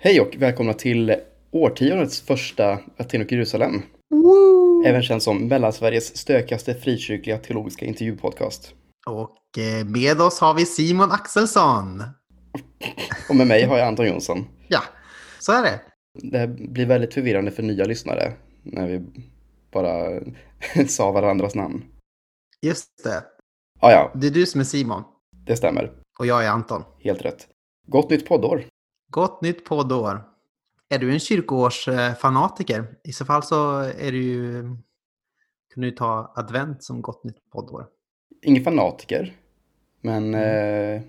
Hej och välkomna till årtiondets första Aten och Jerusalem. Woo! Även känd som Mellansveriges stökigaste frikyrkliga teologiska intervjupodcast. Och eh, med oss har vi Simon Axelsson. Och med mig har jag Anton Jonsson. Ja, så är det. Det här blir väldigt förvirrande för nya lyssnare när vi bara sa varandras namn. Just det. Ja, ja, Det är du som är Simon. det stämmer. Och jag är Anton. Helt rätt. Gott nytt poddår. Gott nytt poddår. Är du en kyrkoårsfanatiker? I så fall så är du ju... Kan du ta advent som gott nytt poddår. Ingen fanatiker, men eh,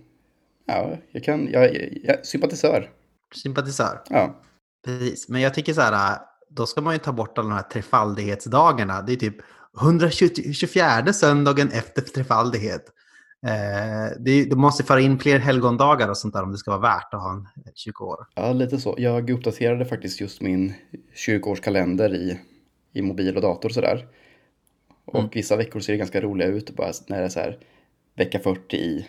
ja, jag kan, jag, jag, jag sympatisör. Sympatisör. Ja, Precis. Men jag tycker så här, då ska man ju ta bort alla de här trefaldighetsdagarna. Det är typ 124 söndagen efter trefaldighet. Eh, det, du måste föra in fler helgondagar och sånt där om det ska vara värt att ha en kyrkoår. ja, lite så. Jag uppdaterade faktiskt just min kyrkårskalender i, i mobil och dator sådär. Och Mm. vissa veckor ser det ganska roliga ut, bara när det är så här vecka 40 i.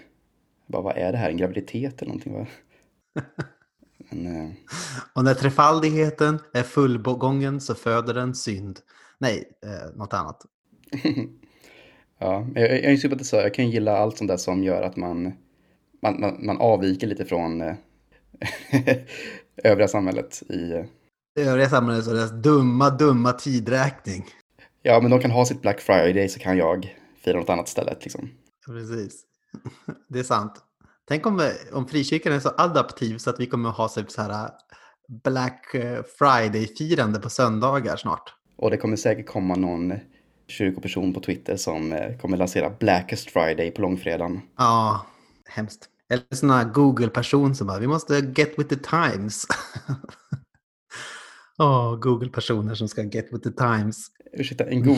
Bara, vad är det här, en graviditet eller någonting? Va? Men, eh, Och när trefaldigheten är fullgången så föder den synd. Nej, eh, något annat. ja, jag, jag är sympatisör. Jag kan gilla allt sånt där som gör att man, man, man, man avviker lite från eh, övriga samhället i, eh, Det övriga samhället så deras dumma, dumma tidräkning. Ja, men de kan ha sitt Black Friday så kan jag fira något annat stället liksom. Precis. Det är sant. Tänk om, om frikyrkan är så adaptiv så att vi kommer ha typ så här Black eh, Friday-firande på söndagar snart. Och det kommer säkert komma någon kyrkoperson på Twitter som eh, kommer lansera Blackest Friday på långfredagen. Ja, hemskt. Eller sån här Google-person som bara, vi måste get with the times. Åh, Google-personer som ska get with the times. Ursäkta, en, go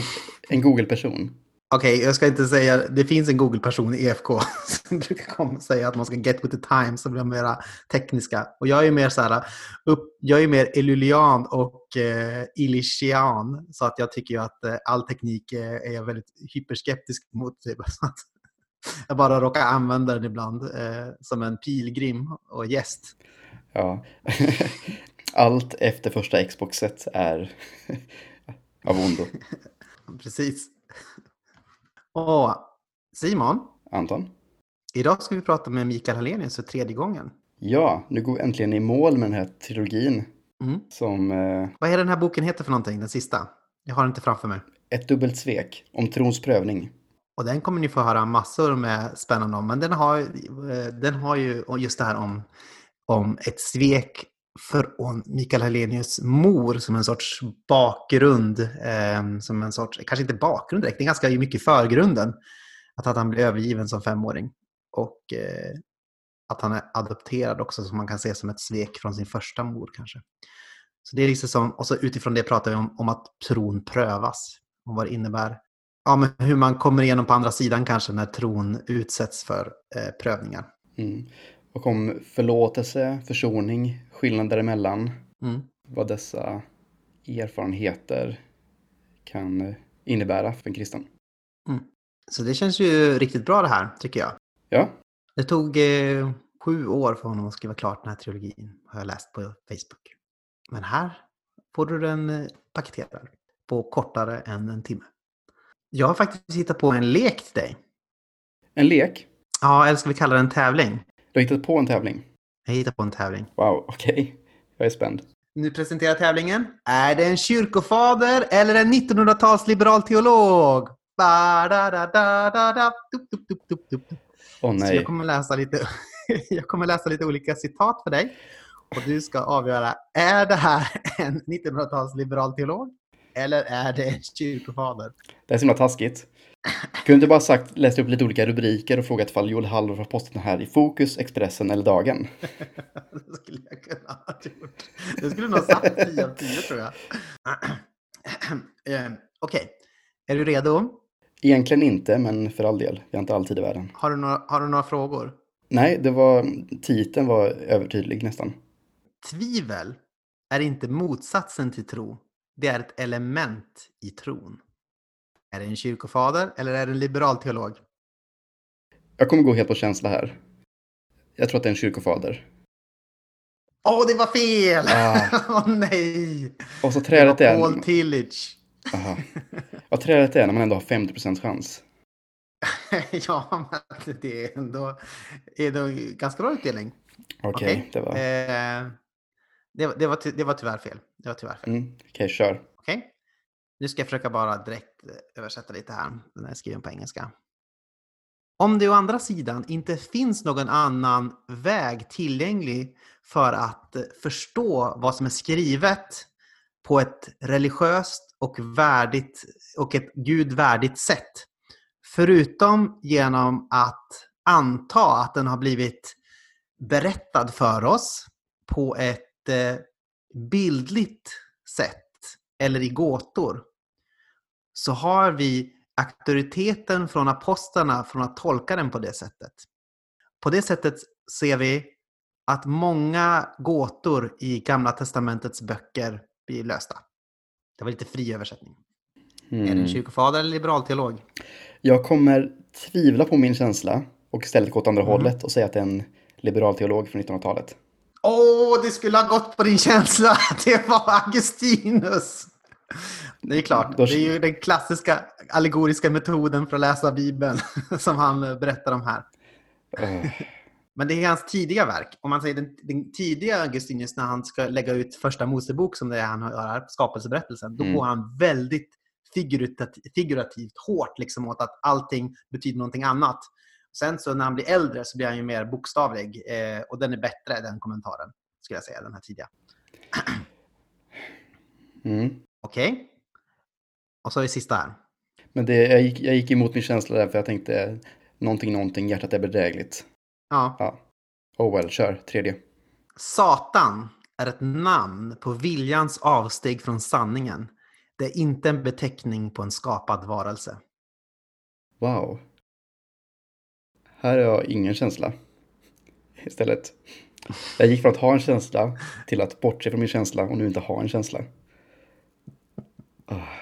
en Google-person. Okej, jag ska inte säga, det finns en Google-person i EFK som brukar komma och säga att man ska get with the times och bli mera tekniska. Och jag är mer så här, upp, jag är mer elulian och eh, illishian så att jag tycker ju att eh, all teknik eh, är väldigt hyperskeptisk mot. Typ. Jag bara råkar använda den ibland eh, som en pilgrim och gäst. Ja. Allt efter första Xboxet är av ondo. Precis. Och Simon, Anton? idag ska vi prata med Mikael Hallenius för tredje gången. Ja, nu går vi äntligen i mål med den här trilogin Mm. som eh, Vad är den här boken heter för någonting, den sista? Jag har den inte framför mig. ett dubbelt svek om trons prövning. Och den kommer ni få höra massor med spännande om. Men den har, eh, den har ju just det här om, om ett svek från Mikael Hallenius mor som en sorts bakgrund. Eh, som en sorts, kanske inte bakgrund direkt, det är ganska mycket i förgrunden. Att, att han blir övergiven som femåring. Och eh, att han är adopterad också som man kan se som ett svek från sin första mor kanske. Så det är liksom som, och så utifrån det pratar vi om, om att tron prövas. Om vad det innebär ja, men hur man kommer igenom på andra sidan kanske när tron utsätts för eh, prövningar. Mm. Och om förlåtelse, försoning, skillnad däremellan. Mm. Vad dessa erfarenheter kan innebära för en kristen. Så det känns ju riktigt bra det här, tycker jag. Ja, Det tog eh, sju år för honom att skriva klart den här trilogin, har jag läst på Facebook. Men här får du den eh, paketerad på kortare än en timme. Jag har faktiskt hittat på en lek till dig. en lek. Ja, eller ska vi kalla det en tävling? Du har hittat på en tävling. Jag hittar på en tävling. Wow, okej. Jag är spänd. Nu presenterar tävlingen. Är det en kyrkofader eller en 1900-tals liberal teolog? Ba, da, da, da, da, da. Dup, dup, dup, dup, dup. Åh Så nej. jag kommer, läsa lite, jag kommer läsa lite olika citat för dig. Och du ska avgöra, är det här en 1900-tals liberal teolog? Eller är det en kyrkofader? Det är så himla taskigt. Kunde inte bara sagt, läst upp lite olika rubriker och frågat ifall Joel Halldorf har postat den här i Fokus, Expressen eller Dagen? Det skulle jag kunna ha gjort. Det skulle nog ha satt 10 av 10 tror jag. Eh, Okej, är du redo? Egentligen inte, men för all del. Vi har inte all tid i världen. Har du några, har du några frågor? Nej, det var, titeln var övertydlig nästan. Tvivel är inte motsatsen till tro. Det är ett element i tron. Är det en kyrkofader eller är det en liberal teolog? Jag kommer gå helt på känsla här. Jag tror att det är en kyrkofader. Åh, det var fel! Ah. Åh nej! Och så Det trädet var är... Paul Tillage. Aha. Vad trädet är när man ändå har 50% chans. ja, men det är ändå, är ändå ganska bra utdelning. Okej, det var... Eh, det, det, var, ty- det var tyvärr fel. Det var tyvärr fel. Mm, Okej, kör. Okej. Nu ska jag försöka bara direkt eh, översätta lite här. Den är skriven på engelska. Om det å andra sidan inte finns någon annan väg tillgänglig för att eh, förstå vad som är skrivet på ett religiöst och värdigt och ett Gud värdigt sätt. Förutom genom att anta att den har blivit berättad för oss på ett eh, bildligt sätt eller i gåtor så har vi auktoriteten från apostlarna från att tolka den på det sättet. På det sättet ser vi att många gåtor i Gamla Testamentets böcker blir lösta. Det var lite fri översättning. Är det en Mm. kyrkofader eller liberalteolog? Jag kommer tvivla på min känsla och istället gå åt andra Mm. hållet och säga att det är en liberal teolog från 1900-talet. Åh, det skulle ha gått på din känsla! Det var Augustinus! Det är klart, det är ju den klassiska allegoriska metoden för att läsa Bibeln som han eh, berättar om här. Eh, Men det är hans tidiga verk. Om man säger den, den tidiga Augustinus när han ska lägga ut första Mosebok som det är han gör här, skapelseberättelsen, då Mm. går han väldigt figurativt, figurativt hårt liksom åt att allting betyder någonting annat. Sen så när han blir äldre så blir han ju mer bokstavlig eh, och den är bättre, den kommentaren, skulle jag säga, den här tidiga. Mm. Okej? Och så är det sista här. Men det, jag, gick, jag gick emot min känsla där för jag tänkte någonting, någonting, hjärtat är bedrägligt. Ja. Ja. Oh well, kör. Tredje. Satan är ett namn på viljans avsteg från sanningen. Det är inte en beteckning på en skapad varelse. Wow. Här har jag ingen känsla. Istället. Jag gick från att ha en känsla till att bortse från min känsla och nu inte ha en känsla. Ah.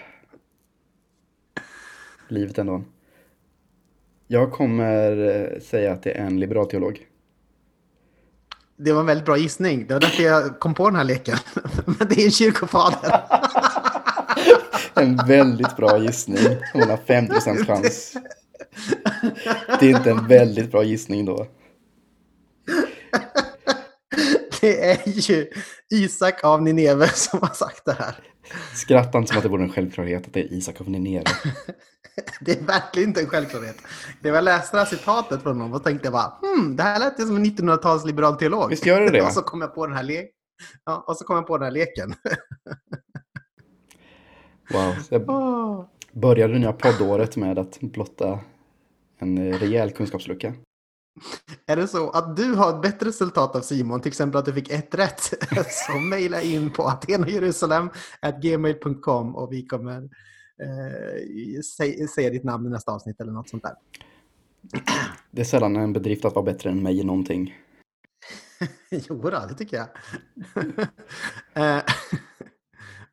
Livet ändå. Jag kommer eh, säga att det är en liberal teolog. Det var en väldigt bra gissning. Det var därför jag kom på den här leken. Men det är en kyrkofader. En väldigt bra gissning. Hon har 50% chans. Det är inte en väldigt bra gissning då. Det är ju Isak av Nineve som har sagt det här. Skratta inte som att det vore en självklarhet att det är Isak av Nineve. Det är verkligen inte en självklarhet. När jag läste det här citatet från honom och tänkte jag bara hmm, det här lät ju som en 1900-tals liberal teolog. Visst gör det det? och så kom jag på den här leken. Ja, och så kom jag på den här leken. Wow. Så jag började det nya poddåret med att blotta en rejäl kunskapslucka. Är det så att du har ett bättre resultat av Simon, till exempel att du fick ett rätt, så mejla in på atenajerusalem.gmail.com och vi kommer eh, säga, säga ditt namn i nästa avsnitt eller något sånt där. Det är sällan en bedrift att vara bättre än mig i någonting. jo, det tycker jag. Eh,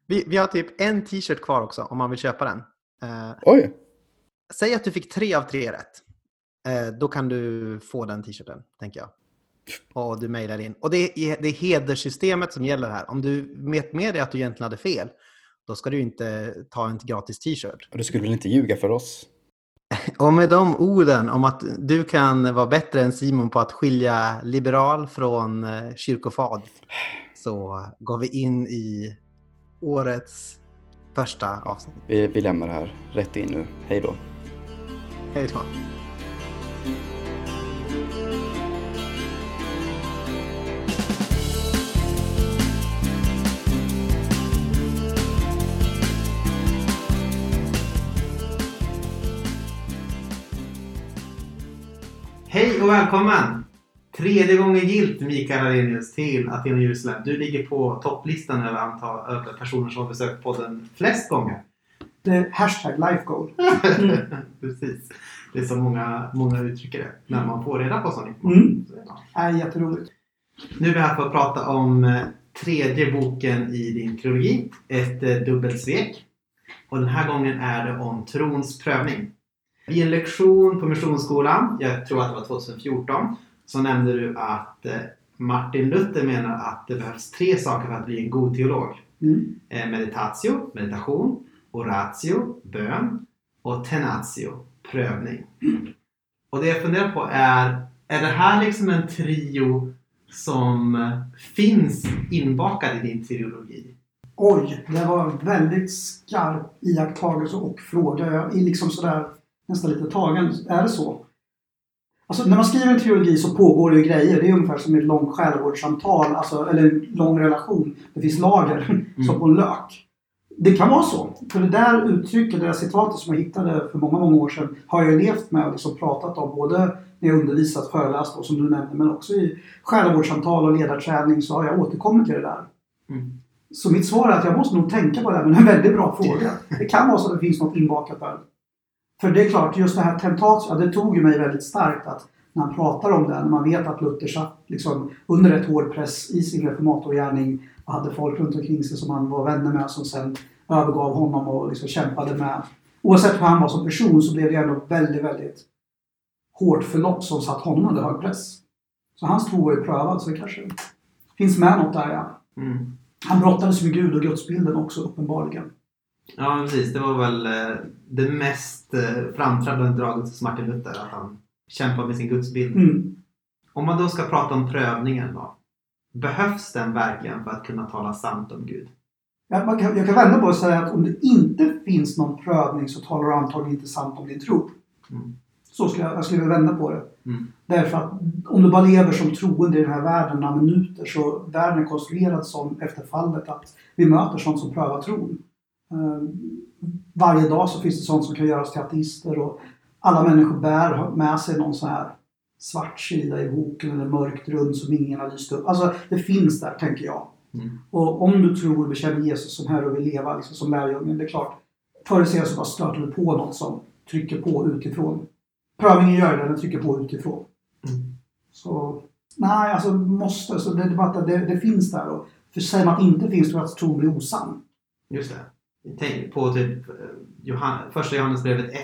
vi, vi har typ en t-shirt kvar också om man vill köpa den. Eh, Oj! säg att du fick tre av tre rätt. Eh, då kan du få den t-shirten, tänker jag. Och du mejlar in. Och det är, det är hederssystemet som gäller här. Om du vet med dig att du egentligen hade fel, då ska du inte ta en gratis t-shirt. Och du skulle väl inte ljuga för oss? Och med de orden om att du kan vara bättre än Simon på att skilja liberal från eh, kyrkofad så går vi in i årets första avsnitt. Vi, vi lämnar det här rätt in nu. Hej då. Hej då. Hej och välkommen! Tredje gången gilt Mikael Arrhenius till Aten och Jerusalem. Du ligger på topplistan över antal över personer som har besökt podden flest gånger. Det är hashtag lifegoal. Precis. Det är så många, många uttrycker det när man får reda på sånt. Mm. Det. Är jätteroligt. Nu är vi här för att prata om eh, tredje boken i din trilogi, Ett eh, dubbelt svek. Och den här gången är det om trons prövning. I en lektion på Missionsskolan, jag tror att det var 2014, så nämnde du att eh, Martin Luther menar att det behövs tre saker för att bli en god teolog. Mm. Eh, meditatio, meditation, oratio, bön och tenatio, prövning. Och det jag funderar på är, är det här liksom en trio som eh, finns inbakad i din teologi? Oj, det var en väldigt skarp iakttagelse och fråga. Jag är liksom sådär nästan lite tagen. Är det så? Alltså när man skriver en teologi så pågår det ju grejer. Det är ungefär som ett långt själavårdssamtal, alltså, eller en lång relation. Det finns lager, som på en lök. Det kan vara så. För det där uttrycket, det där citatet som jag hittade för många, många år sedan har jag levt med och liksom pratat om både när jag undervisat, föreläst och som du nämnde, men också i själavårdssamtal och ledarträning så har jag återkommit till det där. Mm. Så mitt svar är att jag måste nog tänka på det här, men det är en väldigt bra fråga. Det kan vara så att det finns något inbakat där. För det är klart, just det här tentatio, ja, det tog ju mig väldigt starkt att när han pratar om det, när man vet att Luther satt liksom under ett hård press i sin reformatorgärning och hade folk runt omkring sig som han var vänner med som sen övergav honom och liksom kämpade med. Oavsett hur han var som person så blev det ändå väldigt, väldigt hårt förlopp som satt honom under hög press. Så hans tro var ju prövad, så det kanske finns med något där ja. Mm. Han brottades med Gud och gudsbilden också uppenbarligen. Ja, precis. Det var väl eh, det mest eh, framträdande draget hos Martin Luther, att han kämpar med sin gudsbild. Mm. Om man då ska prata om prövningen då. Behövs den verkligen för att kunna tala sant om Gud? Jag, man kan, jag kan vända på och säga att om det inte finns någon prövning så talar du antagligen inte sant om din tro. Mm. Så skulle jag, jag skulle vända på det. Mm. Därför att om du bara lever som troende i den här världen några minuter så världen är konstruerad som efter fallet att vi möter sånt som prövar tron. Eh, varje dag så finns det sånt som kan göra oss till ateister och alla människor bär med sig någon sån här svart sida i boken eller mörkt rum som ingen har lyst upp. Alltså det finns där, tänker jag. Mm. Och om du tror och bekänner Jesus som Herre och vill leva liksom, som lärjungen, det är klart. Förr eller senare så bara stöter du på något som trycker på utifrån. Prövningen gör det, den trycker på utifrån. Mm. Så nej, alltså måste. Så det, att det, det finns där. Och för säger man att det inte finns då att tron blir osann. Just det. Tänk på typ eh, Johan, första Johannesbrevet 1.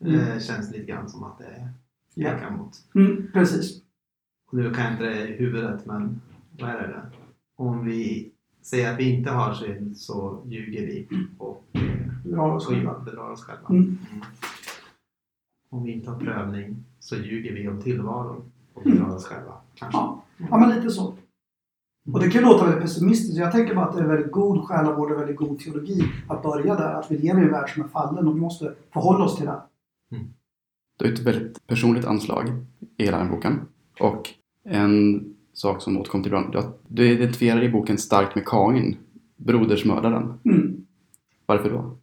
Mm. Eh, känns lite grann som att det Ja. pekar mot. Mm, precis. Och nu kan jag inte det i huvudet men vad är det? Om vi säger att vi inte har synd så ljuger vi och, eh, Vi drar oss själva. bedrar oss själva. Mm. Mm. Om vi inte har prövning så ljuger vi om tillvaron och bedrar oss själva. Kanske. Ja. ja, men lite så. Och det kan ju låta väldigt pessimistiskt. Jag tänker bara att det är väldigt god själavård och väldigt god teologi att börja där. Att vi lever i en värld som är fallen och vi måste förhålla oss till det. Du har ett väldigt personligt anslag i hela den boken. Och en sak som återkom till ibland, du identifierar i boken starkt med Kain, brodersmördaren. Mm. Varför då?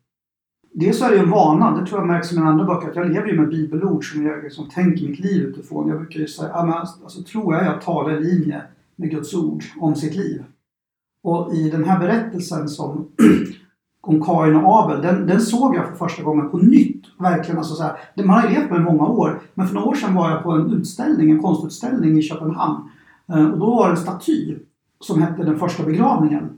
Dels är det en vana, det tror jag märks i mina andra böcker, att jag lever ju med bibelord som jag liksom tänker mitt liv utifrån. Jag brukar ju säga, ja, men alltså, tror jag jag talar i linje med Guds ord om sitt liv. Och i den här berättelsen som om Kain och Abel, den, den såg jag för första gången på nytt. Verkligen, alltså så här, man har ju levt med i många år. Men för några år sedan var jag på en utställning, en konstutställning i Köpenhamn. Eh, Och då var det en staty som hette Den första begravningen.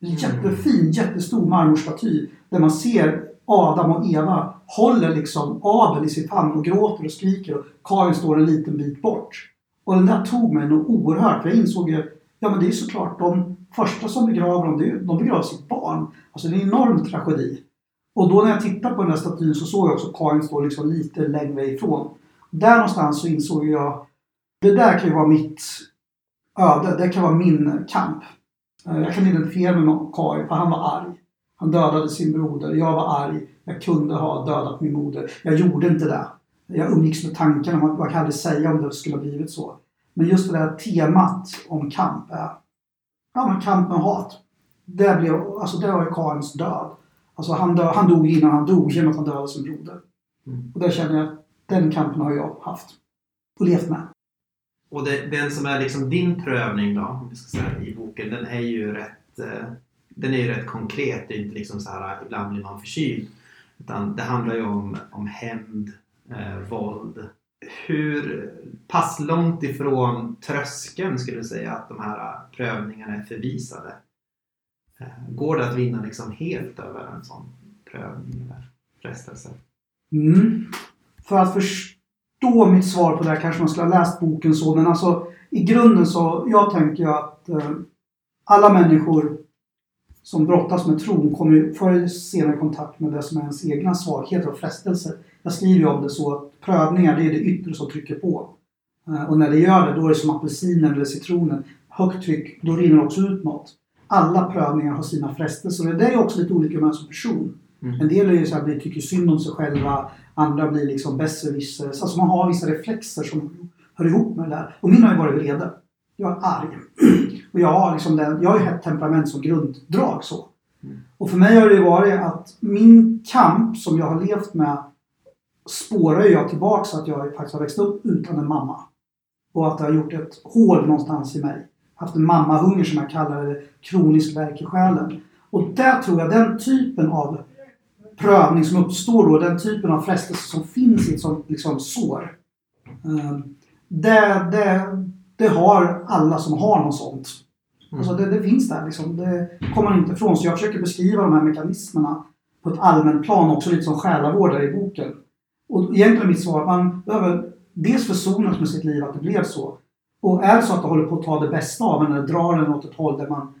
En jättefin, jättestor marmorstaty där man ser Adam och Eva håller liksom Abel i sin famn och gråter och skriker och Kain står en liten bit bort. Och den där tog mig nog oerhört. Jag insåg ju, ja men det är ju såklart de första som begraver dem, de begraver sitt barn. Alltså det är en enorm tragedi. Och då när jag tittade på den där statyn så såg jag också Karin stå liksom lite längre ifrån. Där någonstans så insåg jag, det där kan ju vara mitt öde, det kan vara min kamp. Eh, jag kan identifiera mig med Karin, för han var arg. Han dödade sin broder. Jag var arg. Jag kunde ha dödat min moder. Jag gjorde inte det. Jag umgicks med tanken om att vad kan jag säga om det skulle ha blivit så. Men just det där temat om kamp är ja, men kamp med hat. Det, blev, alltså det var ju Kains död. Alltså han, dö, han dog innan han dog genom att han dödade sin broder. Mm. Och där känner jag att den kampen har jag haft. Och levt med. Och det, den som är liksom din prövning då, om vi ska säga i boken, den är ju rätt, eh, den är ju rätt konkret. Det är inte liksom så här ibland blir man förkyld. Utan det handlar ju om, om hämnd, eh, våld. Hur pass långt ifrån tröskeln skulle du säga att de här prövningarna är förvisade? Eh, går det att vinna liksom helt över en sån prövning eller frestelse? Mm. För att förstå mitt svar på det här kanske man skulle ha läst boken så. Men alltså i grunden så, jag tänker ju att eh, alla människor som brottas med tron kommer ju förr eller senare i kontakt med det som är ens egna svagheter och frestelser. Jag skriver ju om det så att prövningar, det är det yttre som trycker på. Eh, och när det gör det, då är det som apelsinen eller citronen. Högt tryck, då rinner också ut något. Alla prövningar har sina frestelser det är också lite olika med som person. Mm. En del är ju så här, tycker synd om sig själva, andra blir liksom besserwissers. Alltså man har vissa reflexer som hör ihop med det där. Och min har ju varit vrede. Jag är arg. Och jag har, liksom den, jag har ju ett temperament som grunddrag så. Mm. Och för mig har det varit att min kamp som jag har levt med spårar jag tillbaka så att jag faktiskt har växt upp utan en mamma. Och att det har gjort ett hål någonstans i mig. Haft en mammahunger som jag kallar det, kronisk verk i själen. Och där tror jag den typen av prövning som uppstår då, den typen av frestelse som finns i ett sånt liksom, sår. eh, Det, det, det har alla som har något sånt. Mm. Alltså det, det finns där liksom. Det kommer man inte ifrån. Så jag försöker beskriva de här mekanismerna på ett allmänt plan också lite som själavårdare i boken. Och egentligen är mitt svar att man behöver dels försonas med sitt liv att det blev så. Och är det så att det håller på att ta det bästa av en eller drar en åt ett håll där man,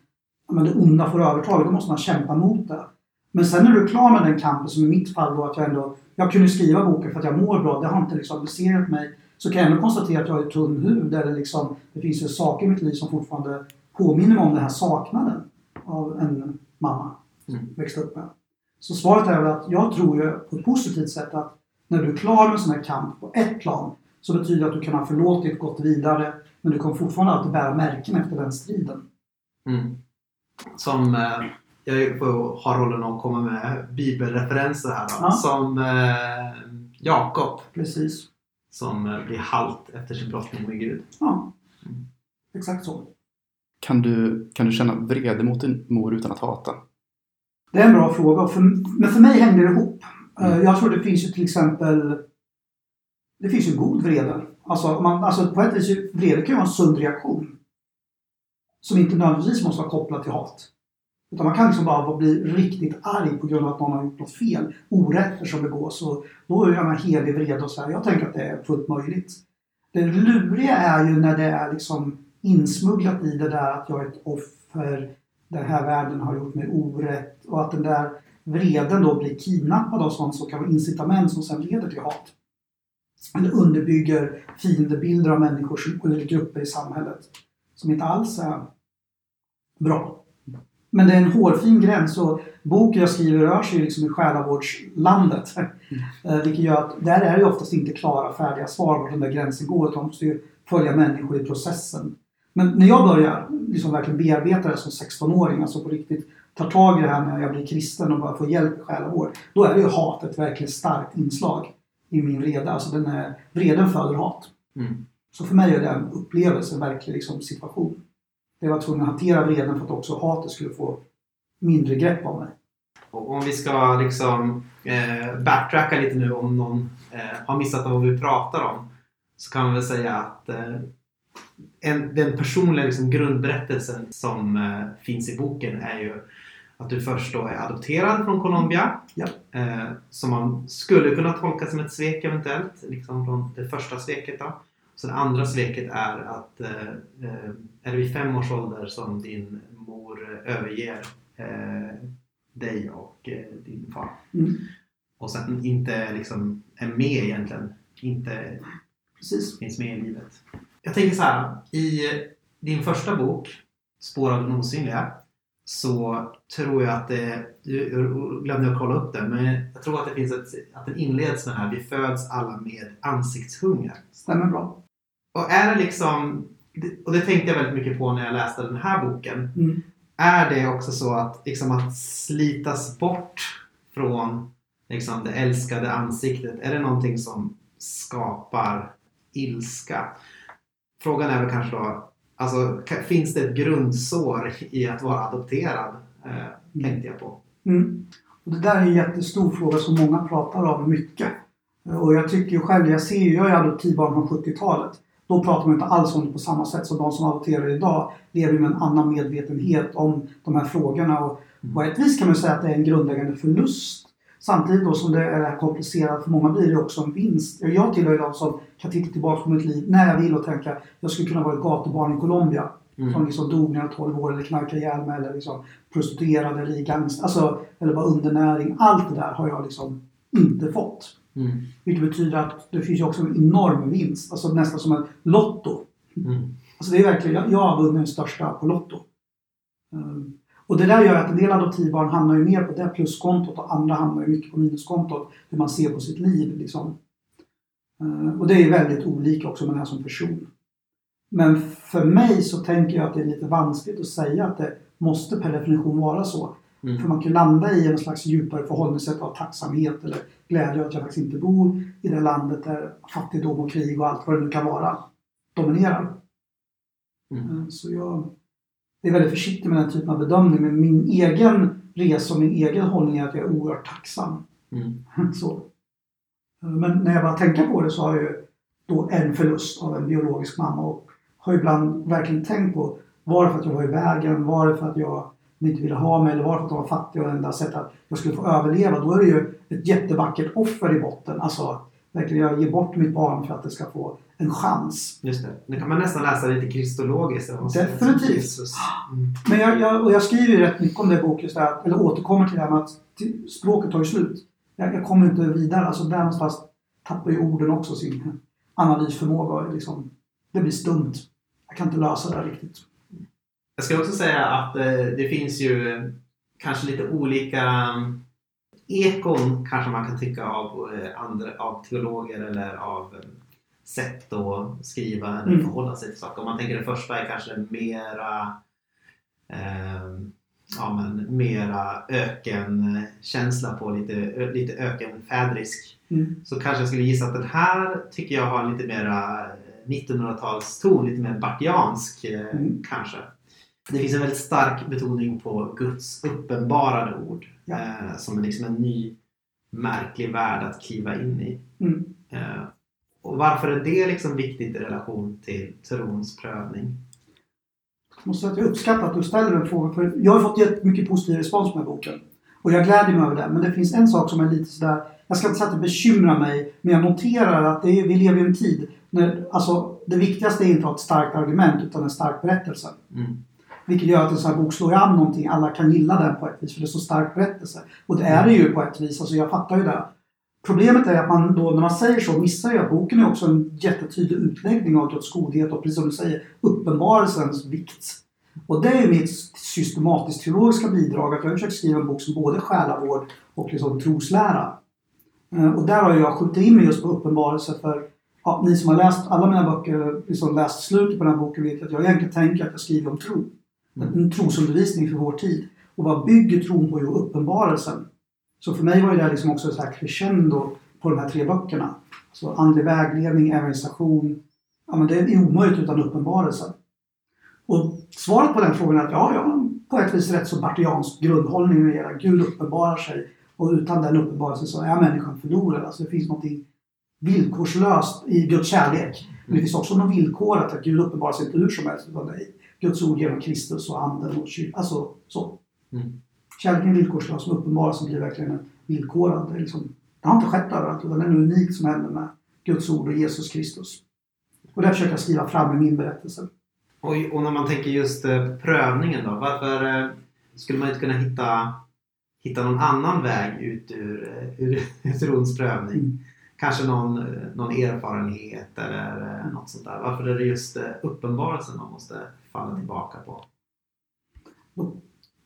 men det onda får övertaget, då måste man kämpa mot det. Men sen när du är klar med den kampen, som i mitt fall då att jag ändå, jag kunde skriva boken för att jag mår bra, det har inte liksom besegrat mig. Så kan jag ändå konstatera att jag har tunn hud, det liksom, det finns ju saker i mitt liv som fortfarande påminner mig om den här saknaden av en mamma som Mm. växte upp med. Så svaret är väl att jag tror ju på ett positivt sätt att när du är klar med en sån här kamp på ett plan så betyder det att du kan ha förlåtit, gått vidare, men du kommer fortfarande alltid bära märken efter den striden. Mm. Som, eh, jag får ha rollen att komma med bibelreferenser här då. Ja. Som eh, Jakob Precis. som eh, blir halt efter sin brottning med Gud. Ja. Mm. Exakt så. Kan du, kan du känna vrede mot din mor utan att hata? Det är en bra fråga. och För, men för mig hänger det ihop. Eh, Mm. Jag tror det finns ju till exempel Det finns ju god vrede. Alltså, man, alltså på ett vis, vrede kan ju vara en sund reaktion. Som inte nödvändigtvis måste vara kopplad till hat. Utan man kan liksom bara bli riktigt arg på grund av att någon har gjort något fel. Orätter som begås. Och då är jag helig vrede och så här. Jag tänker att det är fullt möjligt. Det luriga är ju när det är liksom insmugglat i det där att jag är ett offer. Den här världen har gjort mig orätt. Och att den där vreden då blir kidnappad av sånt som kan vara incitament som sen leder till hat. Eller underbygger fiendebilder av människor som- eller grupper i samhället. Som inte alls är bra. Men det är en hårfin gräns och boken jag skriver rör sig liksom i själavårdslandet. Eh, Vilket gör att där är det oftast inte klara färdiga svar var den där gränsen går. Utan man måste ju följa människor i processen. Men när jag börjar liksom verkligen bearbeta det som 16-åring, alltså på riktigt tar tag i det här när jag blir kristen och bara får hjälp i själavård. Då är ju hat ett verkligen starkt inslag i min vrede. Alltså den är, vreden föder hat. Mm. Så för mig är det en upplevelse, en verklig liksom, situation. Jag var tvungen att hantera vreden för att också hatet skulle få mindre grepp om mig. Och om vi ska liksom eh, backtracka lite nu om någon eh, har missat vad vi pratar om. Så kan man väl säga att eh, en, den personliga liksom, grundberättelsen som eh, finns i boken är ju att du först då är adopterad från Colombia. Ja. Eh, som man skulle kunna tolka som ett svek eventuellt. Liksom från det första sveket då. Så det andra sveket är att eh, eh, är det vid fem års ålder som din mor överger eh, dig och eh, din far. Mm. Och sen inte liksom är med egentligen. Inte Precis. finns med i livet. Jag tänker så här. I din första bok, Spår av den osynliga, så tror jag att det... Jag glömde jag kolla upp det, men jag tror att det finns ett... Att den inleds med det här. Vi föds alla med ansiktshunger. Stämmer bra. Och är det liksom... Och det tänkte jag väldigt mycket på när jag läste den här boken. Mm. Är det också så att, liksom, att slitas bort från liksom, det älskade ansiktet, är det någonting som skapar ilska? Frågan är väl kanske då, alltså, finns det ett grundsår i att vara adopterad? Eh, tänkte jag på. Mm. Och det där är en jättestor fråga som många pratar om mycket. Och jag tycker själv, jag ser ju, jag är adoptivbarn från 70-talet. Då pratar man inte alls om det på samma sätt som de som adopterar idag lever med en annan medvetenhet om de här frågorna. Och på ett vis kan man säga att det är en grundläggande förlust. Samtidigt då som det är komplicerat för många blir det också en vinst. Jag tillhör de som kan titta tillbaka på mitt liv när jag vill och tänka jag skulle kunna vara ett gatubarn i Colombia. Mm. Som liksom dog när jag var 12 år eller knarkade ihjäl mig eller liksom prostituerad eller gangster, alltså, eller bara undernäring. Allt det där har jag liksom inte fått. Mm. Vilket betyder att det finns ju också en enorm vinst. Alltså nästan som en lotto. Mm. Alltså det är verkligen, jag, jag har vunnit den största på Lotto. Um, och det där gör att en del adoptivbarn hamnar ju mer på det pluskontot och andra hamnar ju mycket på minuskontot. Hur man ser på sitt liv liksom. Uh, och det är väldigt olika också med den som person. Men för mig så tänker jag att det är lite vanskligt att säga att det måste per definition vara så. Mm. För man kan landa i en slags djupare förhållningssätt av tacksamhet eller glädje att jag faktiskt inte bor i det landet där fattigdom och krig och allt vad det nu kan vara dominerar. Mm. Eh, Så jag är väldigt försiktig med den typen av bedömning. Men min egen resa och min egen hållning är att jag är oerhört tacksam. Mm. Så. Men när jag bara tänker på det så har jag ju då en förlust av en biologisk mamma och har ibland verkligen tänkt på var det för att jag var i vägen? Var det för att jag inte ville ha mig? Eller var det för att jag var fattig och enda sättet att jag skulle få överleva? Då är det ju ett jättevackert offer i botten. Alltså verkligen jag ger bort mitt barn för att det ska få en chans. Just det. Nu kan man nästan läsa lite kristologiskt. Definitivt. Mm. Men jag, jag, och jag skriver ju rätt mycket om det i boken, just eller återkommer till det här med att språket tar ju slut. Jag, jag kommer inte vidare. Alltså där någonstans tappar ju orden också sin analysförmåga. Liksom, det blir stumt. Jag kan inte lösa det här riktigt. Jag ska också säga att eh, det finns ju eh, kanske lite olika mm, ekon kanske man kan tycka av, eh, andra, av teologer eller av eh, sätt att skriva eller Mm. förhålla sig till saker. Om man tänker det första är kanske mera eh, ja, men, mera ökenkänsla på lite, lite ökenfädrisk Mm. så kanske jag skulle gissa att den här tycker jag har lite mera 1900-talston, lite mer bartiansk eh, Mm. kanske. Det finns en väldigt stark betoning på Guds uppenbarade ord Ja. eh, som är liksom en ny märklig värld att kliva in i. Mm. Eh, och varför är det liksom viktigt i relation till trons prövning? Jag måste säga att jag uppskattar att du ställer den frågan. För jag har fått jättemycket positiv respons på den här boken. Och jag gläder mig över det. Men det finns en sak som är lite sådär. Jag ska inte säga att det bekymrar mig. Men jag noterar att det är, vi lever i en tid när alltså, det viktigaste är inte att ha ett starkt argument utan en stark berättelse. Mm. Vilket gör att en sån här bok slår an någonting. Alla kan gilla den på ett vis för det är så stark berättelse. Och det är det ju på ett vis. Alltså jag fattar ju det. Problemet är att man då när man säger så missar ju att boken är också en jättetydlig utläggning av Guds godhet och precis som du säger uppenbarelsens vikt. Och det är mitt systematiskt teologiska bidrag att jag har försökt skriva en bok som både är själavård och liksom troslära. Eh, och där har jag skjutit in mig just på uppenbarelse för ja, ni som har läst alla mina böcker, liksom läst slutet på den här boken vet att jag egentligen tänker att jag skriver om tro. En trosundervisning för vår tid. Och vad bygger tron på? Jo, uppenbarelsen. Så för mig var det liksom också ett så här crescendo på de här tre böckerna. Så andlig vägledning, evangelisation. Ja, men det är omöjligt utan uppenbarelsen. Och svaret på den frågan är att ja, jag har på ett vis rätt så bartiansk grundhållning med att Gud uppenbarar sig. Och utan den uppenbarelsen så är människan förlorad. Alltså det finns något villkorslöst i Guds kärlek. Men det finns också något villkorat att Gud uppenbarar sig inte hur som helst. Utan dig. Guds ord genom Kristus och anden och kyl. Alltså så. Mm. Kärleken är villkorslös men uppenbarelsen blir verkligen en villkorad. Det, liksom, det har inte skett överallt utan det är något unikt som händer med Guds ord och Jesus Kristus. Och det försöker jag skriva fram i min berättelse. Och, och när man tänker just eh, prövningen då. Varför eh, skulle man inte kunna hitta, hitta någon annan väg ut ur, eh, ur, ur trons prövning? Mm. Kanske någon, eh, någon erfarenhet eller eh, något sånt där. Varför är det just uppenbarelsen man måste falla tillbaka på?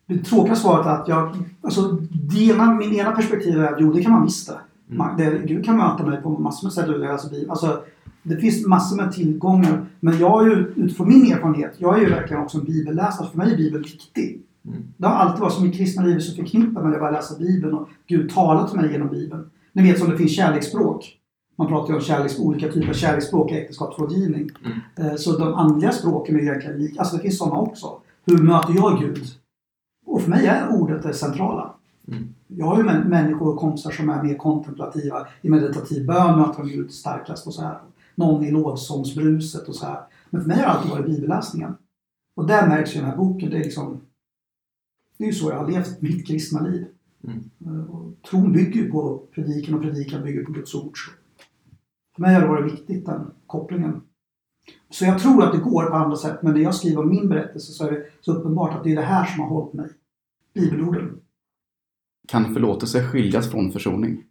Det tråkiga svaret är att jag, alltså, det ena, min ena perspektiv är att jo, det kan man visst det. Mm. Det Gud kan möta mig på massor med sätt. Bibeln. Alltså, det finns massor med tillgångar. Men jag är ju, utifrån min erfarenhet, jag är ju verkligen också en bibelläsare. För mig är Bibeln viktig. Mm. Det har alltid varit som i kristna livet så förknippat med att bara läsa Bibeln och Gud talar till mig genom Bibeln. Ni vet som det finns kärleksspråk. Man pratar ju om kärleks, olika typer av kärleksspråk i äktenskapsrådgivning. Mm. Eh, Så de andliga språken är egentligen lika. Alltså det finns sådana också. Hur möter jag Gud? Och för mig är ordet det centrala. Mm. Jag har ju män- människor och kompisar som är mer kontemplativa. I meditativ bön möter de Gud starkast och så här. Någon i lovsångsbruset och så här. Men för mig har det alltid varit bibelläsningen. Och där märks ju i den här boken. Det är liksom... Det är ju så jag har levt mitt kristna liv. Mm. Eh, Och tron bygger ju på predikan och predikan bygger på Guds ord. För mig har det varit viktigt, den kopplingen. Så jag tror att det går på andra sätt, men när jag skriver min berättelse så är det så uppenbart att det är det här som har hållit mig. Bibelorden. Kan förlåtelse skiljas från försoning?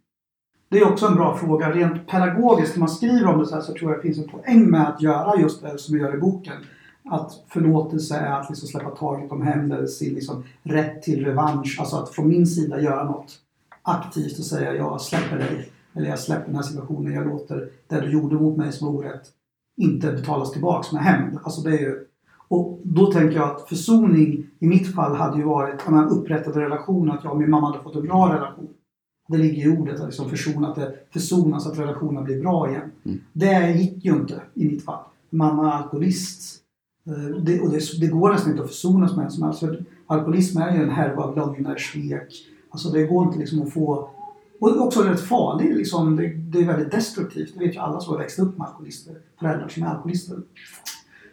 Det är också en bra fråga. Rent pedagogiskt, när man skriver om det så här så tror jag det finns en poäng med att göra just det som vi gör i boken. Att förlåtelse är att liksom släppa taget om händelse, liksom rätt till revansch. Alltså att från min sida göra något aktivt och säga jag släpper dig. Eller jag släpper den här situationen, jag låter det du gjorde mot mig som orätt inte betalas tillbaks med hämnd. Alltså det är ju, och då tänker jag att försoning i mitt fall hade ju varit en upprättad relation, att jag och min mamma hade fått en bra relation. Det ligger i ordet, att liksom försona, att det försonas, att relationen blir bra igen. Mm. Det gick ju inte i mitt fall. Mamma är alkoholist. Eh, Det, och det, det går nästan inte att försonas med en som helst. För alkoholism är ju en härva av lögner, svek. Alltså det går inte liksom att få... Och också rätt farligt. Liksom. Det, det är väldigt destruktivt. Det vet ju alla som har växt upp med alkoholister. Föräldrar som är alkoholister.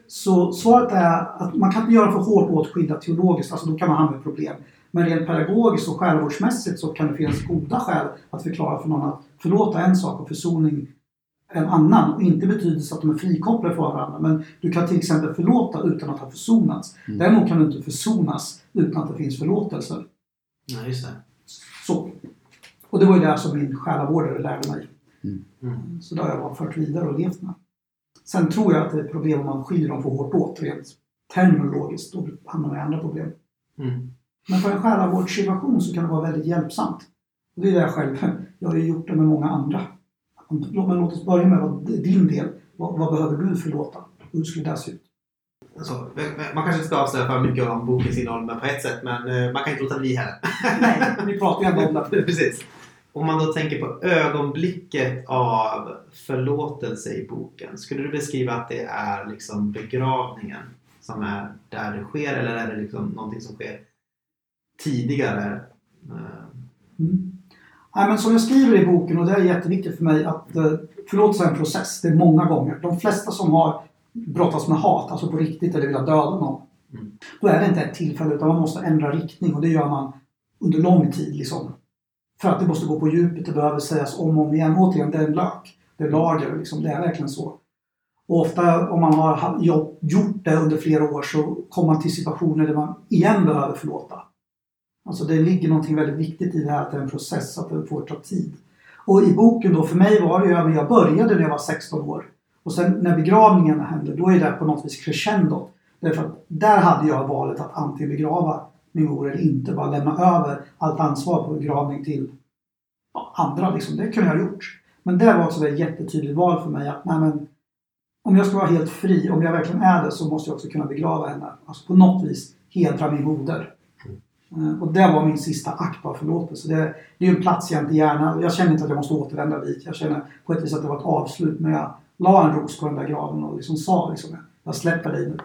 Så svaret är att man kan inte göra för hårt åtskilda teologiskt. Alltså då kan man hamna i problem. Men rent pedagogiskt och självvårdsmässigt så kan det finnas goda skäl att förklara för någon att förlåta en sak och försoning en annan. Och inte betyder så att de är frikopplade från varandra. Men du kan till exempel förlåta utan att ha försonats. Mm. Däremot kan du inte försonas utan att det finns förlåtelse. Ja, just det. Så. Och det var ju det som min själavårdare lärde mig. Mm. Så det har jag bara fört vidare och levt med. Sen tror jag att det är ett problem om man skiljer dem för hårt åt rent terminologiskt. Då hamnar man i andra problem. Mm. Men för en själavårdssituation så kan det vara väldigt hjälpsamt. Och det är det jag själv, jag har ju gjort det med många andra. Men låt oss börja med vad, din del. Vad, vad behöver du förlåta? Hur skulle det se ut? Alltså, man kanske inte ska avslöja för mycket om bokens innehåll men på ett sätt, men eh, man kan inte låta bli heller. Nej, vi pratar ju ändå om det. Precis. Om man då tänker på ögonblicket av förlåtelse i boken. Skulle du beskriva att det är liksom begravningen som är där det sker eller är det liksom någonting som sker tidigare? Mm. Nej, men som jag skriver i boken, och det är jätteviktigt för mig, att eh, förlåtelse är en process. Det är många gånger. De flesta som har brottats med hat, alltså på riktigt, eller vill ha döda någon. Mm. Då är det inte ett tillfälle, utan man måste ändra riktning och det gör man under lång tid. Liksom. För att det måste gå på djupet, det behöver sägas om och om igen. Återigen, det är en lök. Det är lager, liksom. det är verkligen så. Och ofta om man har gjort det under flera år så kommer man till situationer där man igen behöver förlåta. Alltså det ligger någonting väldigt viktigt i det här att det är en process, att det får ta tid. Och i boken då, för mig var det ju, jag började när jag var 16 år. Och sen när begravningen hände, då är det på något vis crescendo. Därför att där hade jag valet att antingen begrava min mor eller inte. Bara lämna över allt ansvar på begravning till ja, andra. Liksom. Det kunde jag ha gjort. Men det var också ett jättetydligt val för mig att nej, men, om jag ska vara helt fri, om jag verkligen är det, så måste jag också kunna begrava henne. Alltså på något vis hedra min moder. Eh, Och det var min sista akt av förlåtelse. Det, det är ju en plats jag inte gärna... Jag känner inte att jag måste återvända dit. Jag känner på ett vis att det var ett avslut. Men jag la en ros på den där graven och liksom sa liksom, jag släpper dig nu.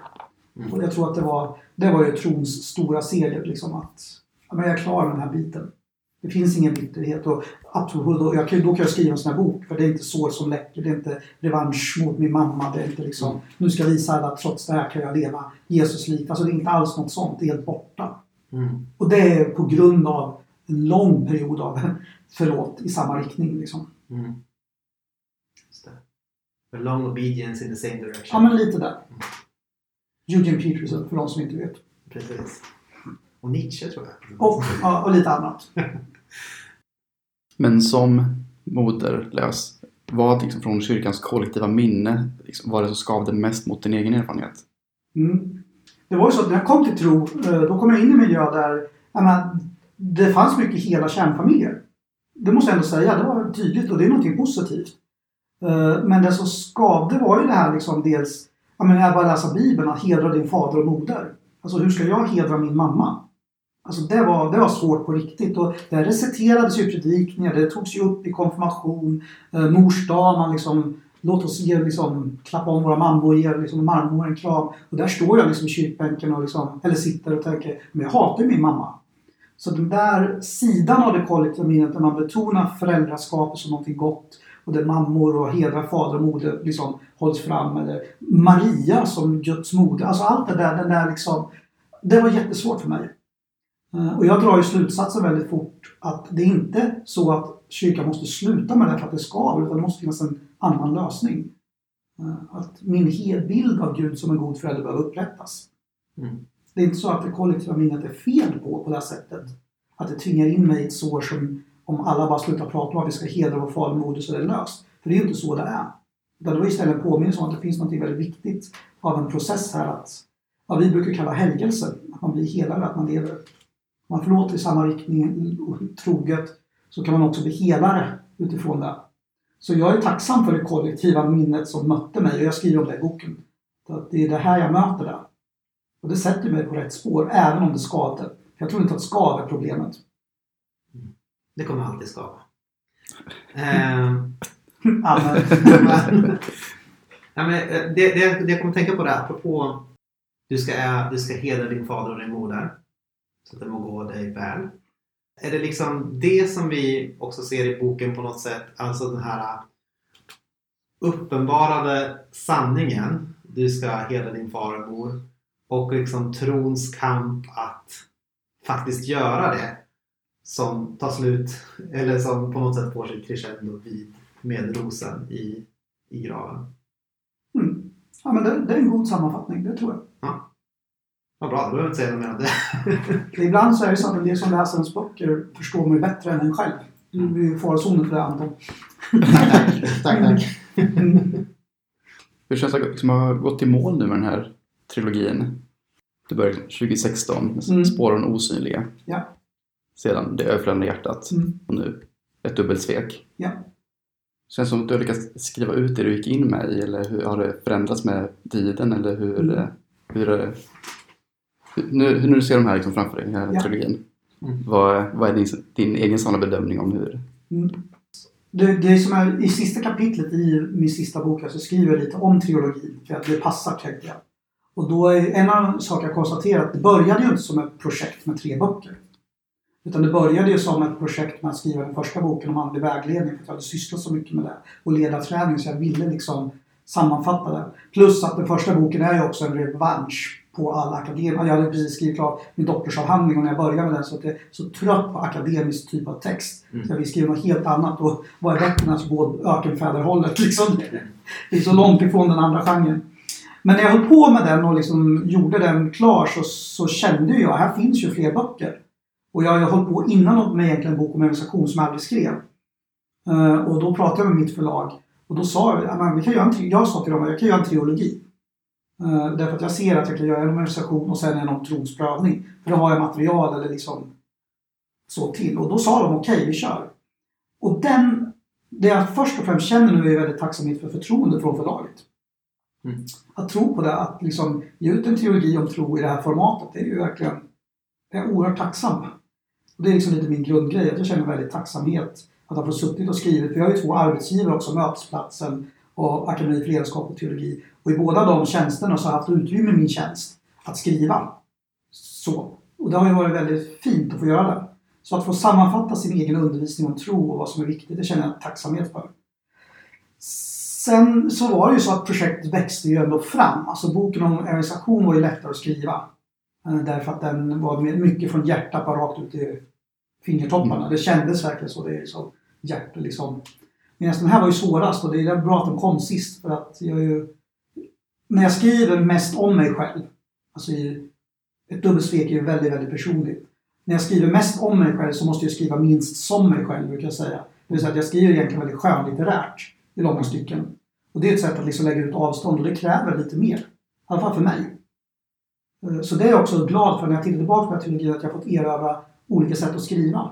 Mm. Och jag tror att det var, det var ju trons stora seger. Liksom, att ja, men jag är klar med den här biten. Det finns ingen bitterhet. Och absolut, och jag då kan jag skriva en sån här bok. För det är inte sår som läcker. Det är inte revansch mot min mamma. Det är inte liksom, nu ska jag visa alla att trots det här kan jag leva Jesus liv. Alltså det är inte alls något sånt. Det är helt borta. Mm. Och det är på grund av en lång period av förlåt i samma riktning. Liksom. Mm. A long obedience in the same direction. Ja, men lite där. Eugene Peterson, för de som inte vet. Precis. Och Nietzsche tror jag. Och, ja, och lite annat. Men som moderlös, vad liksom från kyrkans kollektiva minne liksom, var det som skavde mest mot din egen erfarenhet? Mm. Det var ju så att när jag kom till tro, eh, då kom jag in i en miljö där menar, det fanns mycket hela kärnfamiljer. Det måste jag ändå säga, det var tydligt och det är någonting positivt. Eh, Men det som skavde var ju det här liksom dels, Ja men när jag bara läsa Bibeln, att hedra din fader och moder. Alltså hur ska jag hedra min mamma? Alltså det var, det var svårt på riktigt och det reciterades ju predikningar, det togs ju upp i konfirmation, eh, mors dag, man liksom Låt oss ge, liksom, klappa om våra mammor och ge liksom, marmor en kram. Och där står jag liksom i kyrkbänken och liksom, eller sitter och tänker, men jag hatar ju min mamma. Så den där sidan av det kollektiva minnet där man betonar föräldraskapet som någonting gott och där mammor och hedrar fader och moder liksom hålls fram. Eller Maria som Guds moder. Alltså allt det där, den där liksom, det var jättesvårt för mig. Eh, Och jag drar ju slutsatsen väldigt fort att det är inte så att kyrkan måste sluta med det för att det ska, utan det måste finnas en annan lösning. Eh, Att min hel bild av Gud som en god förälder behöver upprättas. Mm. Det är inte så att det kollektiva minnet är fel på, på det här sättet. Att det tvingar in mig i ett sår som om alla bara slutar prata om att vi ska hedra vår far och moder så är det löst. För det är ju inte så det är. Utan det var istället en påminnelse om att det finns något väldigt viktigt av en process här att vad vi brukar kalla helgelse. Att man blir helare, att man lever. Om man förlåter i samma riktning och troget så kan man också bli helare utifrån det. Så jag är tacksam för det kollektiva minnet som mötte mig och jag skriver om det i boken. Att det är det här jag möter där. Och det sätter mig på rätt spår, även om det skadar. Jag tror inte att skav är problemet. Det kommer alltid skava. Eh, Amen. ja, men, eh, det, det, det jag kommer tänka på det apropå du ska, du ska hedra din fader och din moder så att det må gå dig väl. Är det liksom det som vi också ser i boken på något sätt, alltså den här uppenbarade sanningen, du ska hedra din far och mor och liksom trons kamp att faktiskt göra det som tar slut eller som på något sätt får sitt crescendo vid med rosen i, i graven. Mm. Ja, men det, det är en god sammanfattning, det tror jag. Vad bra, då behöver jag inte säga något mer om det. Ibland så är det så att del som läser ens böcker förstår mig bättre än en själv. Du blir ju i farozonen för det Anton. tack, tack, tack. Mm. Hur känns det att liksom ha gått i mål nu med den här trilogin? Det började 2016 med Mm. Spåren osynliga. Ja. Sedan Det överflödande hjärtat. Mm. Och nu ett dubbelsvek. Ja. Känns som att du har lyckats skriva ut det du gick in med i eller hur har det förändrats med tiden eller hur, Mm. eh, hur, eh, hur nu, hur du ser de här liksom framför dig, den här Ja. trilogin. Mm. Vad, vad är din, din egen sådana bedömning om hur? Mm. Det, det som är i sista kapitlet i min sista bok så skriver jag lite om trilogin för att det passar tänkte jag. Och då är en av sakerna jag konstaterar att det började ju inte som ett projekt med tre böcker. Utan det började ju som ett projekt med att skriva den första boken om andlig vägledning för att jag hade sysslat så mycket med det. Och ledarträning så jag ville liksom sammanfatta det. Plus att den första boken är ju också en revansch på alla akademiker. Jag hade precis skrivit klart min doktorsavhandling och när jag började med den så att jag är så trött på akademisk typ av text. Mm. Så jag vill skriva något helt annat och vad är bättre än att gå ökenfäderhållet liksom. Det är så långt ifrån den andra genren. Men när jag höll på med den och liksom gjorde den klar så, så kände jag här finns ju fler böcker. Och jag har hållit på innan med egentligen en bok om organisation som jag aldrig skrev. Eh, och då pratade jag med mitt förlag. Och då sa jag, "Ja, men vi kan göra en, jag sa till dem att jag kan göra en trilogi. Eh, därför att jag ser att jag kan göra en organisation och sen en om trons prövning. För då har jag material eller liksom så till. Och då sa de okej, vi kör. Och den, det jag först och främst känner nu är väldigt tacksamhet för förtroende från förlaget. Mm. Att tro på det, att liksom ge ut en teologi om tro i det här formatet, det är ju verkligen, jag är oerhört tacksam. Och det är liksom lite min grundgrej, att jag känner väldigt tacksamhet att ha fått suttit och skrivit. För jag har ju två arbetsgivare också, Mötesplatsen och Akademi för ledarskap och teologi. Och i båda de tjänsterna så har jag haft utrymme i min tjänst att skriva. Så. Och det har ju varit väldigt fint att få göra det. Så att få sammanfatta sin egen undervisning om tro och vad som är viktigt, det känner jag tacksamhet för. Sen så var det ju så att projektet växte ju ändå fram. Alltså boken om organisation var ju lättare att skriva. Eh, därför att den var mycket från hjärtat bara rakt ut i fingertopparna. Det kändes verkligen så. Det är så hjärt, liksom. Medan den här var ju svårast och det är bra att den kom sist för att jag ju... När jag skriver mest om mig själv, alltså i, ett dubbelsvek är ju väldigt, väldigt personligt. När jag skriver mest om mig själv så måste jag skriva minst som mig själv, brukar jag säga. Det vill säga att jag skriver egentligen väldigt skönlitterärt i långa stycken. Och det är ett sätt att liksom lägga ut avstånd och det kräver lite mer. I alla fall för mig. Eh, Så det är jag också glad för när jag tittar tillbaka på den här trilogin, att jag fått erövra olika sätt att skriva.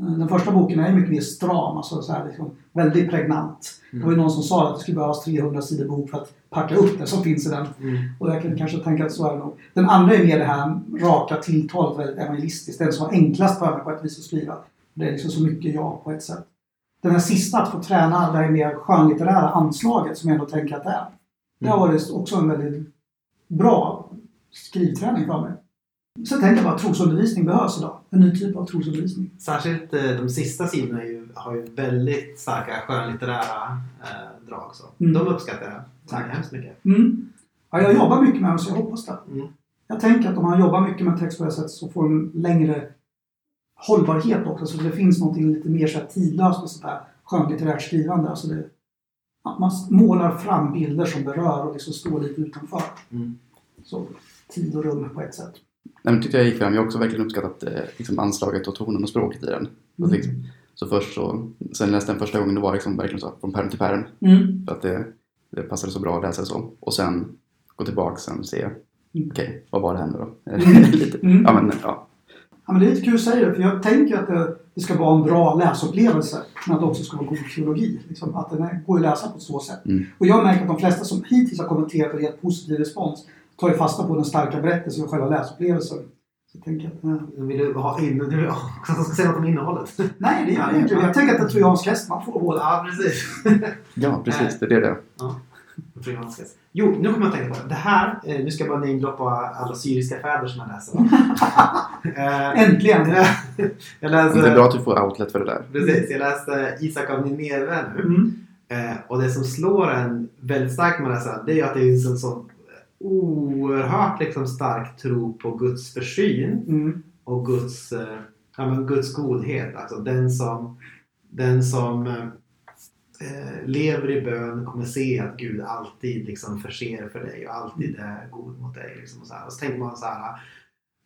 Eh, Den första boken är mycket mer stram, alltså så här liksom väldigt pregnant. Det var ju någon som sa att det skulle behövas 300 sidor bok för att packa upp det som finns i den. Mm. Och jag kan kanske tänka att så är det nog. Den andra är mer det här raka tilltalet, väldigt evangelistiskt. Den som var enklast för mig på ett vis att skriva. Det är liksom så mycket jag på ett sätt. Den här sista, att få träna det här mer skönlitterära anslaget som jag ändå tänker att det är. Det har varit också en väldigt bra skrivträning för mig. Sen tänker jag bara att trosundervisning behövs idag. En ny typ av trosundervisning. Särskilt eh, de sista sidorna har ju väldigt starka skönlitterära eh, drag. Så. Mm. De uppskattar jag. Tack hemskt mycket. Mm. Ja, jag jobbar mycket med det så jag hoppas det. Mm. jag tänker att om man jobbar mycket med text på det här sättet så får en längre hållbarhet också. Så det finns något lite mer så här tidlöst med sånt här skönlitterärt skrivande. Alltså det, man målar fram bilder som berör och liksom står lite utanför. Mm. Så tid och rum på ett sätt. Nej, men tyckte jag gick fram. Jag har också verkligen uppskattat eh, liksom anslaget och tonen och språket i den. Så, Mm. liksom, så först så, sen läste den första gången, det var liksom verkligen så från pärm till pärm. Mm. För att det, det passade så bra att läsa så. Och sen gå tillbaka sen och se, Mm. okej, vad var det här nu då? Mm. Lite. Mm. Ja, men ja. Ja, men det är lite kul att säga det, för jag tänker att det, det ska vara en bra läsupplevelse, men att det också ska vara god teologi. Liksom, att den går att läsa på så sätt. Mm. Och jag märker att de flesta som hittills har kommenterat och gett positiv respons tar ju fasta på den starka berättelsen och själva läsupplevelsen. Så jag tänker att, eh, vill du ha in... Du vill jag ska säga något om innehållet. nej, det gör jag inte. Jag tänker att en trojansk häst, man får båda. Ja, precis. ja, precis. Det är det häst. Jo, nu kommer jag att tänka på det. Det här, eh, nu ska jag bara namedroppa alla syriska fäder som jag läser. Eh, Äntligen! jag läste... Det är bra att du får outlet för det där. Precis, jag läste Isak av Nineve nu. Mm. Eh, och det som slår en väldigt starkt med det här, det är att det är en sån oerhört liksom, stark tro på Guds försyn Mm. och Guds, eh, ja, men Guds godhet. Alltså den som, den som eh, eh, lever i bön kommer se att Gud alltid liksom förser för dig och alltid är god mot dig. Liksom och, så här. och så tänker man så här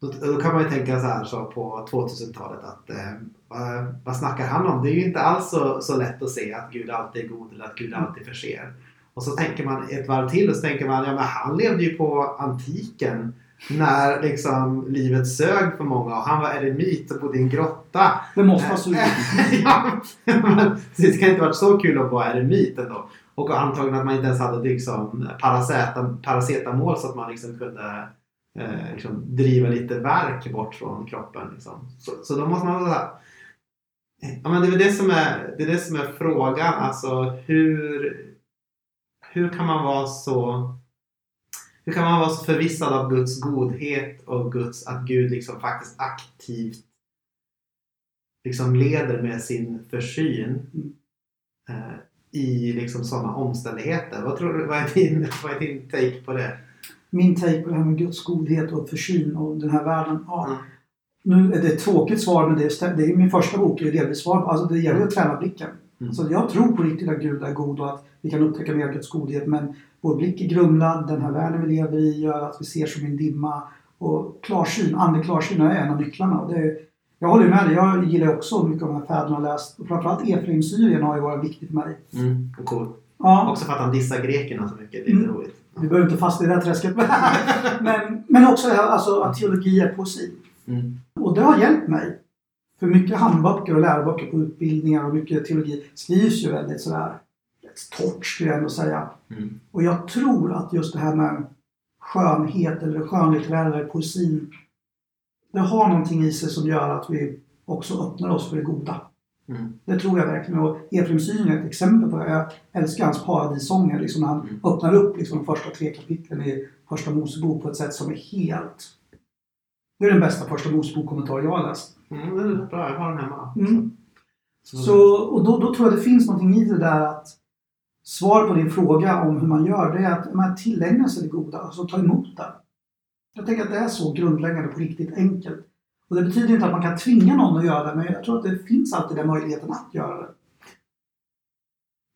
då, då kan man ju tänka så här så på 2000-talet att eh, vad, vad snackar han om? Det är ju inte alls så, så lätt att se att Gud alltid är god eller att Gud alltid förser. Och så tänker man ett varv till och så tänker man ja men han levde ju på antiken när liksom livet sög för många och han var eremit och bodde i en grotta. Det måste vara så. ja, men det kan inte varit så kul att vara eremit ändå. Och antagligen att man inte ens hade liksom paraceta, paracetamol så att man liksom kunde eh, liksom driva lite verk bort från kroppen. Liksom. Så, så då måste man vara Ja, men det är det som är, det är, det som är frågan. Alltså hur, hur kan man vara så hur kan man vara så förvissad av Guds godhet och Guds, att Gud liksom faktiskt aktivt liksom leder med sin försyn eh, i liksom sådana omständigheter? Vad, tror du, vad, är din, vad är din take på det? Min take på det här med Guds godhet och försyn och den här världen. Ja. Mm. Nu är det ett tråkigt svar, men det är, det är min första bok. Det är delvis svar. Alltså det gäller att träna blicken. Mm. Så jag tror på riktigt att Gud är god och att vi kan upptäcka Guds godhet. Men vår blick är grumlad. Den här världen vi lever i gör att vi ser som en dimma. Och klarsyn, andlig klarsyn är en av nycklarna. Och det är, jag håller med dig. Jag gillar också mycket av de här fäderna har läst. Och framförallt Efraim Syrien har ju varit viktigt för mig. Mm. Cool. Ja, Också för att han dissar grekerna så mycket. Det är lite Mm. roligt. vi behöver inte fastna i det här träsket. men, men också alltså, att teologi är poesi. Mm. Och det har hjälpt mig. För mycket handböcker och läroböcker på utbildningar och mycket teologi skrivs ju väldigt sådär rätt torrt skulle jag ändå säga. Mm. Och jag tror att just det här med skönhet eller skönlitterär eller poesin det har någonting i sig som gör att vi också öppnar oss för det goda. Mm. Det tror jag verkligen. Och Efraim Syn är ett exempel på det. Jag älskar hans paradissånger. Liksom han Mm. öppnar upp liksom, de första tre kapitlen i Första Mosebok på ett sätt som är helt... Det är den bästa Första Mosebok-kommentar jag har läst. Mm, det är bra. Jag har den hemma. Mm. Så, Så, och då, då tror jag det finns någonting i det där att svar på din fråga om hur man gör det är att man tillägnar sig det goda, alltså ta emot det. Jag tänker att det är så grundläggande på riktigt enkelt. Och det betyder inte att man kan tvinga någon att göra det, men jag tror att det finns alltid den möjligheten att göra det.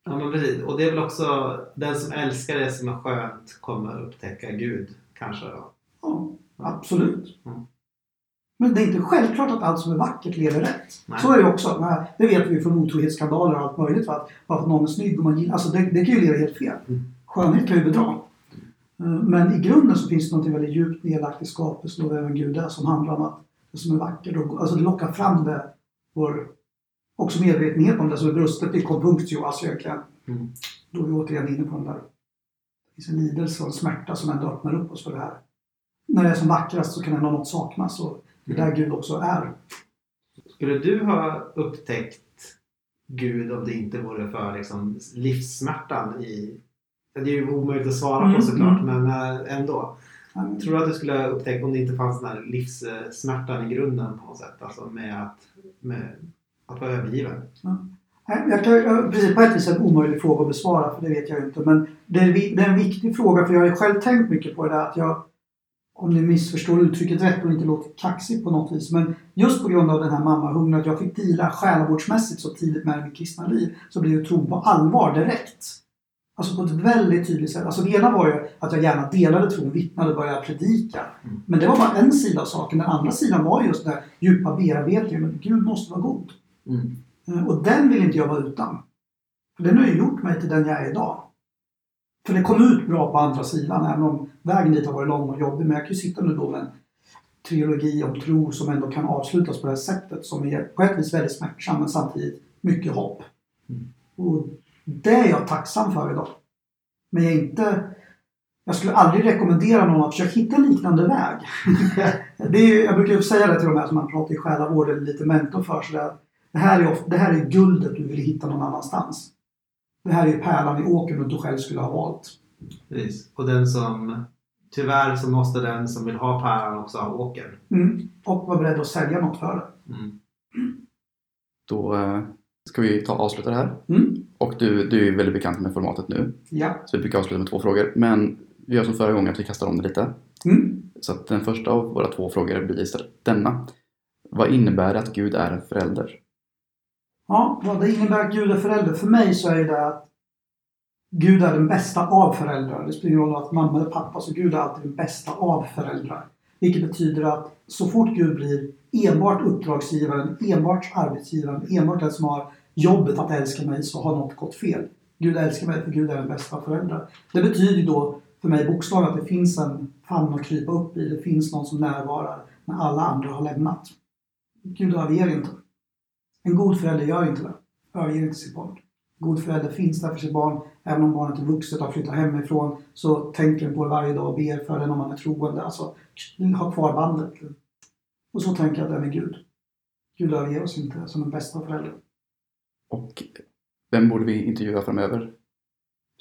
Ja men precis. Och det är väl också den som älskar det som är skönt kommer upptäcka Gud. Kanske då. Ja, absolut. Mm. Men det är inte självklart att allt som är vackert leder rätt. Nej. Så är det också. Det vet vi från otrohetsskandaler och allt möjligt. För att bara för att någon är snygg och man gillar... Alltså det, det kan ju leda helt fel. Mm. Skönhet kan ju bedra. Eh, Men i grunden så finns det något väldigt djupt nedlagt i skapelsen och vem Gud är som handlar om att det som är vackert, alltså det lockar fram det, vår också medvetenhet om det som är brustet i conpunctio, alltså egentligen. Mm. Då är vi återigen inne på den där. Det finns en lidelse och en smärta som ändå öppnar upp oss för det här. När det är som vackrast så kan ändå något saknas och det är där Gud också är. Skulle du ha upptäckt Gud om det inte vore för liksom, livssmärtan i... Det är ju omöjligt att svara Mm, på såklart, mm. men äh, ändå. Tror du att du skulle ha upptäckt om det inte fanns den här livssmärtan i grunden på något sätt? Alltså med att, med att vara övergiven? Nej, Jag kan, precis, på ett vis en omöjlig fråga att besvara för det vet jag inte. Men det är, det är en viktig fråga för jag har ju själv tänkt mycket på det där att jag om ni missförstår uttrycket rätt och inte låter kaxigt på något vis. Men just på grund av den här mammahungern, att jag fick deala själavårdsmässigt så tidigt med mitt kristna liv, så blev ju tron på allvar direkt. Alltså på ett väldigt tydligt sätt. Alltså det ena var ju att jag gärna delade tron, vittnade och började predika. Men det var bara en sida av saken. Den andra sidan var just den här djupa bearbetningen. Men Gud måste vara god. Mm. Eh, Och den vill inte jag vara utan. För den har ju gjort mig till den jag är idag. För det kom ut bra på andra sidan, även om vägen dit har varit lång och jobbig. Men jag kan ju sitta nu då med en trilogi om tro som ändå kan avslutas på det här sättet. Som är på ett vis väldigt smärtsam, men samtidigt mycket hopp. Mm. Och det är jag tacksam för idag. Men jag inte... Jag skulle aldrig rekommendera någon att försöka hitta en liknande väg. det är, ju- jag brukar ju säga det till de här som man pratar i själavård eller lite mentor för. Så det, här är ofta, det här är guldet du vill hitta någon annanstans. Det här är pärlan i åkern du inte själv skulle ha valt. Precis. Och den som... Tyvärr så måste den som vill ha pärlan också ha åkern. Mm. Och vara beredd att sälja något för det. Mm. Då eh, ska vi ta och avsluta det här. Mm. Och du, du är väldigt bekant med formatet nu. Ja. Så vi brukar avsluta med två frågor. Men vi gör som förra gången att vi kastar om det lite. Mm. Så att den första av våra två frågor blir istället denna. Vad innebär det att Gud är en förälder? Ja, vad det innebär att Gud är förälder. För mig så är det att Gud är den bästa av föräldrar. Det spelar ingen roll att mamma eller pappa, så Gud är alltid den bästa av föräldrar. Vilket betyder att så fort Gud blir enbart uppdragsgivaren, enbart arbetsgivaren, enbart den som har jobbet att älska mig så har något gått fel. Gud älskar mig för Gud är den bästa av föräldrar. Det betyder ju då för mig bokstavligen att det finns en famn att krypa upp i. Det finns någon som närvarar när alla andra har lämnat. Gud överger inte. En god förälder gör inte det. Överger inte sitt barn. En god förälder finns där för sitt barn. Även om barnet är vuxet och har flyttat hemifrån så tänker den på det varje dag och ber för den om man är troende. Alltså, ha kvar bandet. Och så tänker jag att det är med Gud. Gud överger oss inte som den bästa förälder. Och vem borde vi intervjua framöver?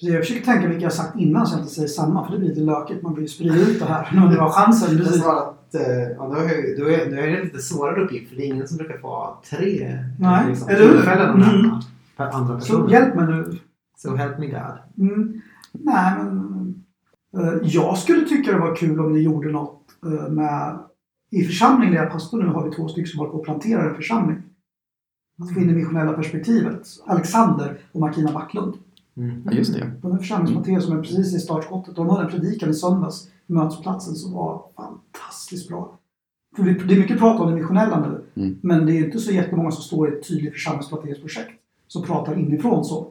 Jag försöker tänka vilka jag sagt innan så jag inte säger samma, för det blir lite lökigt. Man vill ju sprida ut det här när det var chansen. Precis. Eh, ja, då, är, då, är, då är det en lite svårare uppgift för det är ingen som brukar få tre Nej, liksom, tillfällen att Mm. nämna per andra Så person. hjälp mig nu. So help me God. Mm. Nej, men... eh, jag skulle tycka det var kul om ni gjorde något eh, med... I församlingen där jag pastor nu har vi två stycken som håller på att plantera en församling. Att få in det missionella perspektivet. Alexander och Martina Backlund. Mm. Ja, just det. De är församlingsplanterare som är precis i startskottet. De hade en predikan i söndags mötesplatsen som var fantastiskt bra. För det är mycket prat om det missionella nu. Mm. Men det är inte så jättemånga som står i ett tydligt församlingsplanteringsprojekt. Som pratar inifrån så.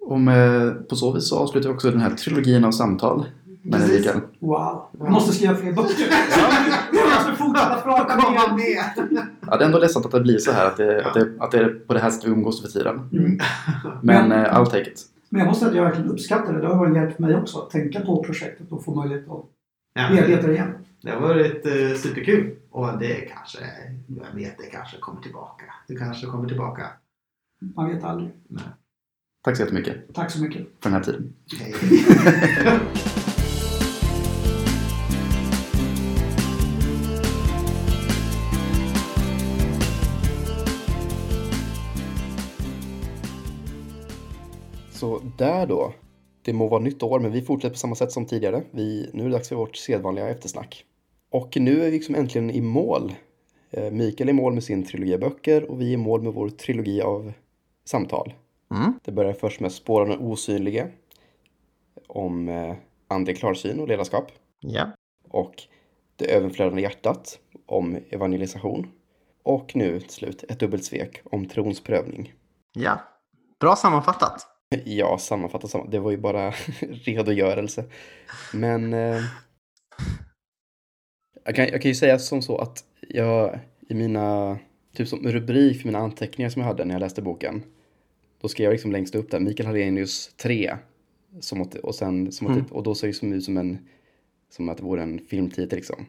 Och med, på så vis så avslutar vi också den här trilogin av samtal. Med Precis. Mikael. Wow. Jag måste skriva fler böcker. Jag måste fortsätta prata mer. med! Ja, det är ändå ledsamt att det blir så här. Att det, att det, att det är på det här sättet vi umgås för tiden. Mm. Men Men- I'll take it. Men jag måste säga att jag verkligen uppskattar det. Det har varit en hjälp för mig också att tänka på projektet och få möjlighet att Ja, bearbeta det igen. det har varit eh, superkul. Och det kanske, jag vet, det kanske kommer tillbaka. Det kanske kommer tillbaka. Man vet aldrig. Nej. Tack så jättemycket Tack så mycket. för den här tiden. Hej. där då. Det må vara nytt år, men vi fortsätter på samma sätt som tidigare. Vi, nu är det dags för vårt sedvanliga eftersnack. Och nu är vi liksom äntligen i mål. Eh, Mikael är i mål med sin trilogi av böcker och vi är i mål med vår trilogi av samtal. Mm. Det börjar först med Spåren den osynlige. Om eh, andlig klarsyn och ledarskap. Ja. Och Det överflödande hjärtat om evangelisation. Och nu till slut Ett dubbelt svek om trons prövning. ja. Bra sammanfattat. Ja, sammanfattat samma. Det var ju bara redogörelse. Men eh, jag, kan, jag kan ju säga som så att jag i mina, typ som rubrik för mina anteckningar som jag hade när jag läste boken. Då skrev jag liksom längst upp där, Mikael Hallenius 3. Som att, och, sen, som att, Mm. och då ser det som ut som en, som att det vore en filmtitel liksom.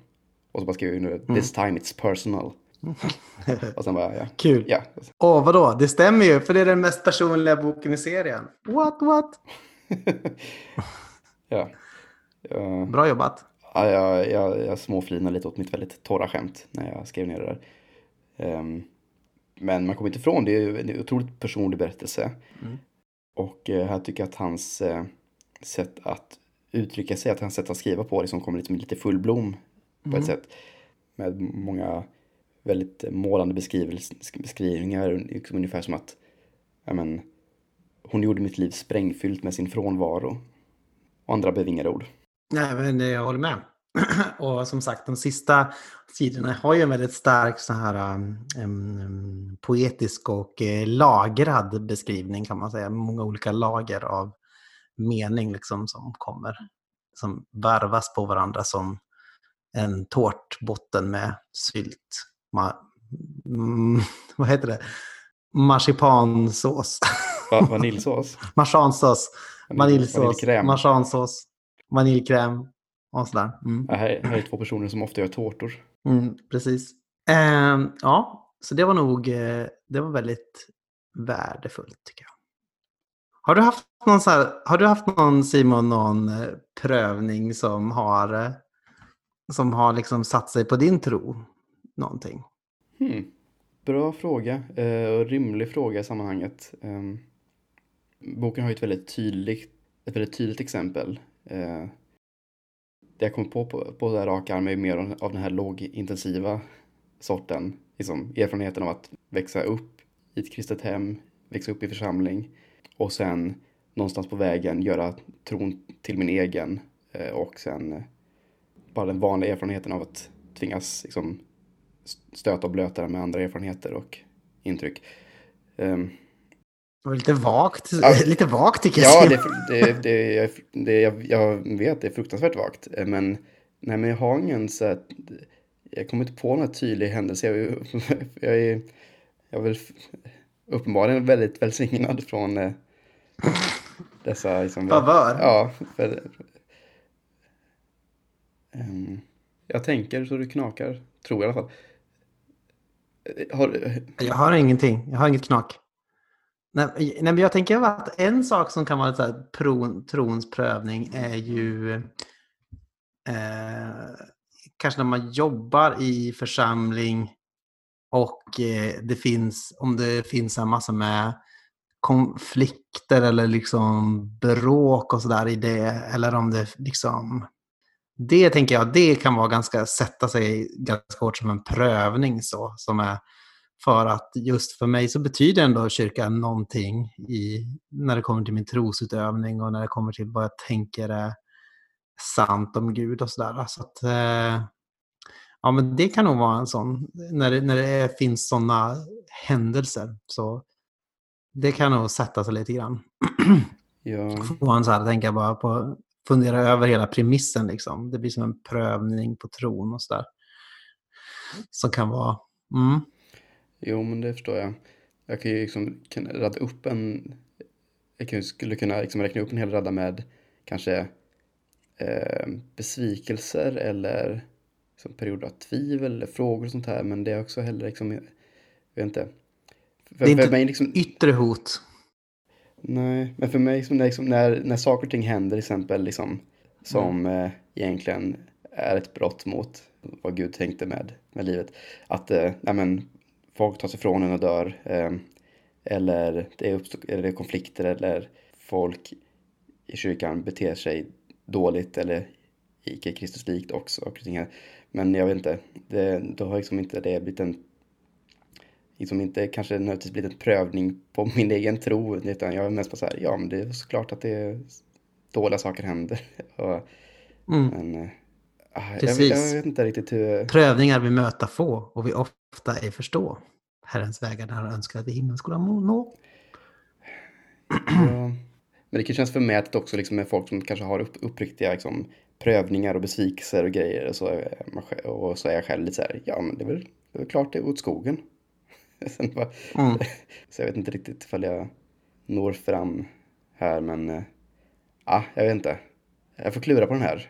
Och så bara skrev jag nu, this time it's personal. Och sen bara, ja. Kul. ja. Åh, vadå? Det stämmer ju, för det är den mest personliga boken i serien. What, what? ja. ja. Bra jobbat. Ja, jag, jag, jag småflinade lite åt mitt väldigt torra skämt när jag skrev ner det där. Ehm, men man kommer inte ifrån, det är ju en otroligt personlig berättelse. Mm. Och här tycker jag att hans eh, sätt att uttrycka sig, att hans sätt att skriva på liksom kommer liksom lite full blom på Mm. ett sätt. Med många väldigt målande beskrivningar, liksom ungefär som att ja, men, hon gjorde mitt liv sprängfyllt med sin frånvaro. Och andra bevingade ord. Nej, men eh, jag håller med. Och som sagt, de sista sidorna har ju en väldigt stark så här um, poetisk och eh, lagrad beskrivning kan man säga. Många olika lager av mening liksom som kommer. Som varvas på varandra som en tårtbotten med sylt. Ma- mm, vad heter det? Marsipansås. Va- Vaniljsås. Marsansås. Vaniljsås. Marsansås. Vaniljkräm. Och sådär. Mm. Ja, här, här är två personer som ofta gör tårtor. Mm, precis. Ehm, ja, så det var nog eh, det var väldigt värdefullt tycker jag. Har du haft någon, här, har du haft någon Simon, någon eh, prövning som har, eh, som har liksom satt sig på din tro? Någonting? Hmm. Bra fråga eh, och rimlig fråga i sammanhanget. Ehm, boken har ju ett väldigt tydligt, ett väldigt tydligt exempel. Eh, det jag kom på på, på det raka arm är mer av, av den här lågintensiva sorten. Liksom, erfarenheten av att växa upp i ett kristet hem, växa upp i församling och sen någonstans på vägen göra tron till min egen eh, och sen eh, bara den vanliga erfarenheten av att tvingas liksom, stöta och blöta med andra erfarenheter och intryck. Ehm, Det var lite vagt, Ja. lite vagt tycker jag. ja, det, det, det, jag, det, jag, jag vet det är fruktansvärt vagt. eh, Men, nej, men jag har ingen så här, jag kommer inte på någon tydlig händelse. Jag, jag är, jag är väl uppenbarligen väldigt välsignad från eh, dessa liksom, Favör. Ja, för, Ehm, jag tänker så det knakar, tror jag i alla fall. Eh, har, Jag har ingenting. Jag har inget knak. Nej, nej, men jag tänker att en sak som kan vara så här, tron, trons prövning är ju eh, kanske när man jobbar i församling och eh, det finns, om det finns en massa med konflikter eller liksom bråk och sådär i det, eller om det liksom det tänker jag, det kan vara ganska, sätta sig ganska hårt som en prövning så, som är för att just för mig så betyder ändå kyrkan någonting i, när det kommer till min trosutövning och när det kommer till vad jag tänker är sant om Gud och sådär. Så att, eh, ja, men det kan nog vara en sån, när det, när det finns sådana händelser. Så det kan nog sätta sig lite grann. ja, Får man så här, tänka bara på, fundera över hela premissen liksom. Det blir som en prövning på tron och sådär. Som kan vara, mm, Jo, men det förstår jag. Jag kan ju liksom kunna radda upp en... Jag kan, skulle kunna liksom räkna upp en hel radda med kanske eh, besvikelser eller liksom perioder av tvivel eller frågor och sånt här. Men det är också heller liksom... Jag vet inte. För, Det är inte liksom, yttre hot. Nej, men för mig liksom, när, liksom, när, när saker och ting händer till exempel liksom, som eh, egentligen är ett brott mot vad Gud tänkte med, med livet. Att eh, nej, men, folk tas ifrån en och dör. Eh, eller, det uppstår, eller det är konflikter eller folk i kyrkan beter sig dåligt eller icke Kristuslikt också. Och här. Men jag vet inte, det, då har liksom inte det blivit en liksom inte kanske nödvändigtvis blivit en prövning på min egen tro, utan jag är mest bara så här, ja men det är såklart att det är dåliga saker händer. Och, Mm. men eh, ah, jag, Precis. jag vet inte riktigt hur... Prövningar vi möta få och vi ofta ej förstå. Herrens vägar där han önskar att vi himlen skulle nå. Ja. Men det kan kännas förmätet också liksom med folk som kanske har upp, uppriktiga liksom, prövningar och besvikelser och grejer. Och så, och så är jag själv lite så här, ja men det är väl, det är väl klart det är åt skogen. Bara, Mm. Så jag vet inte riktigt ifall jag når fram här, men eh, ja, jag vet inte. Jag får klura på den här.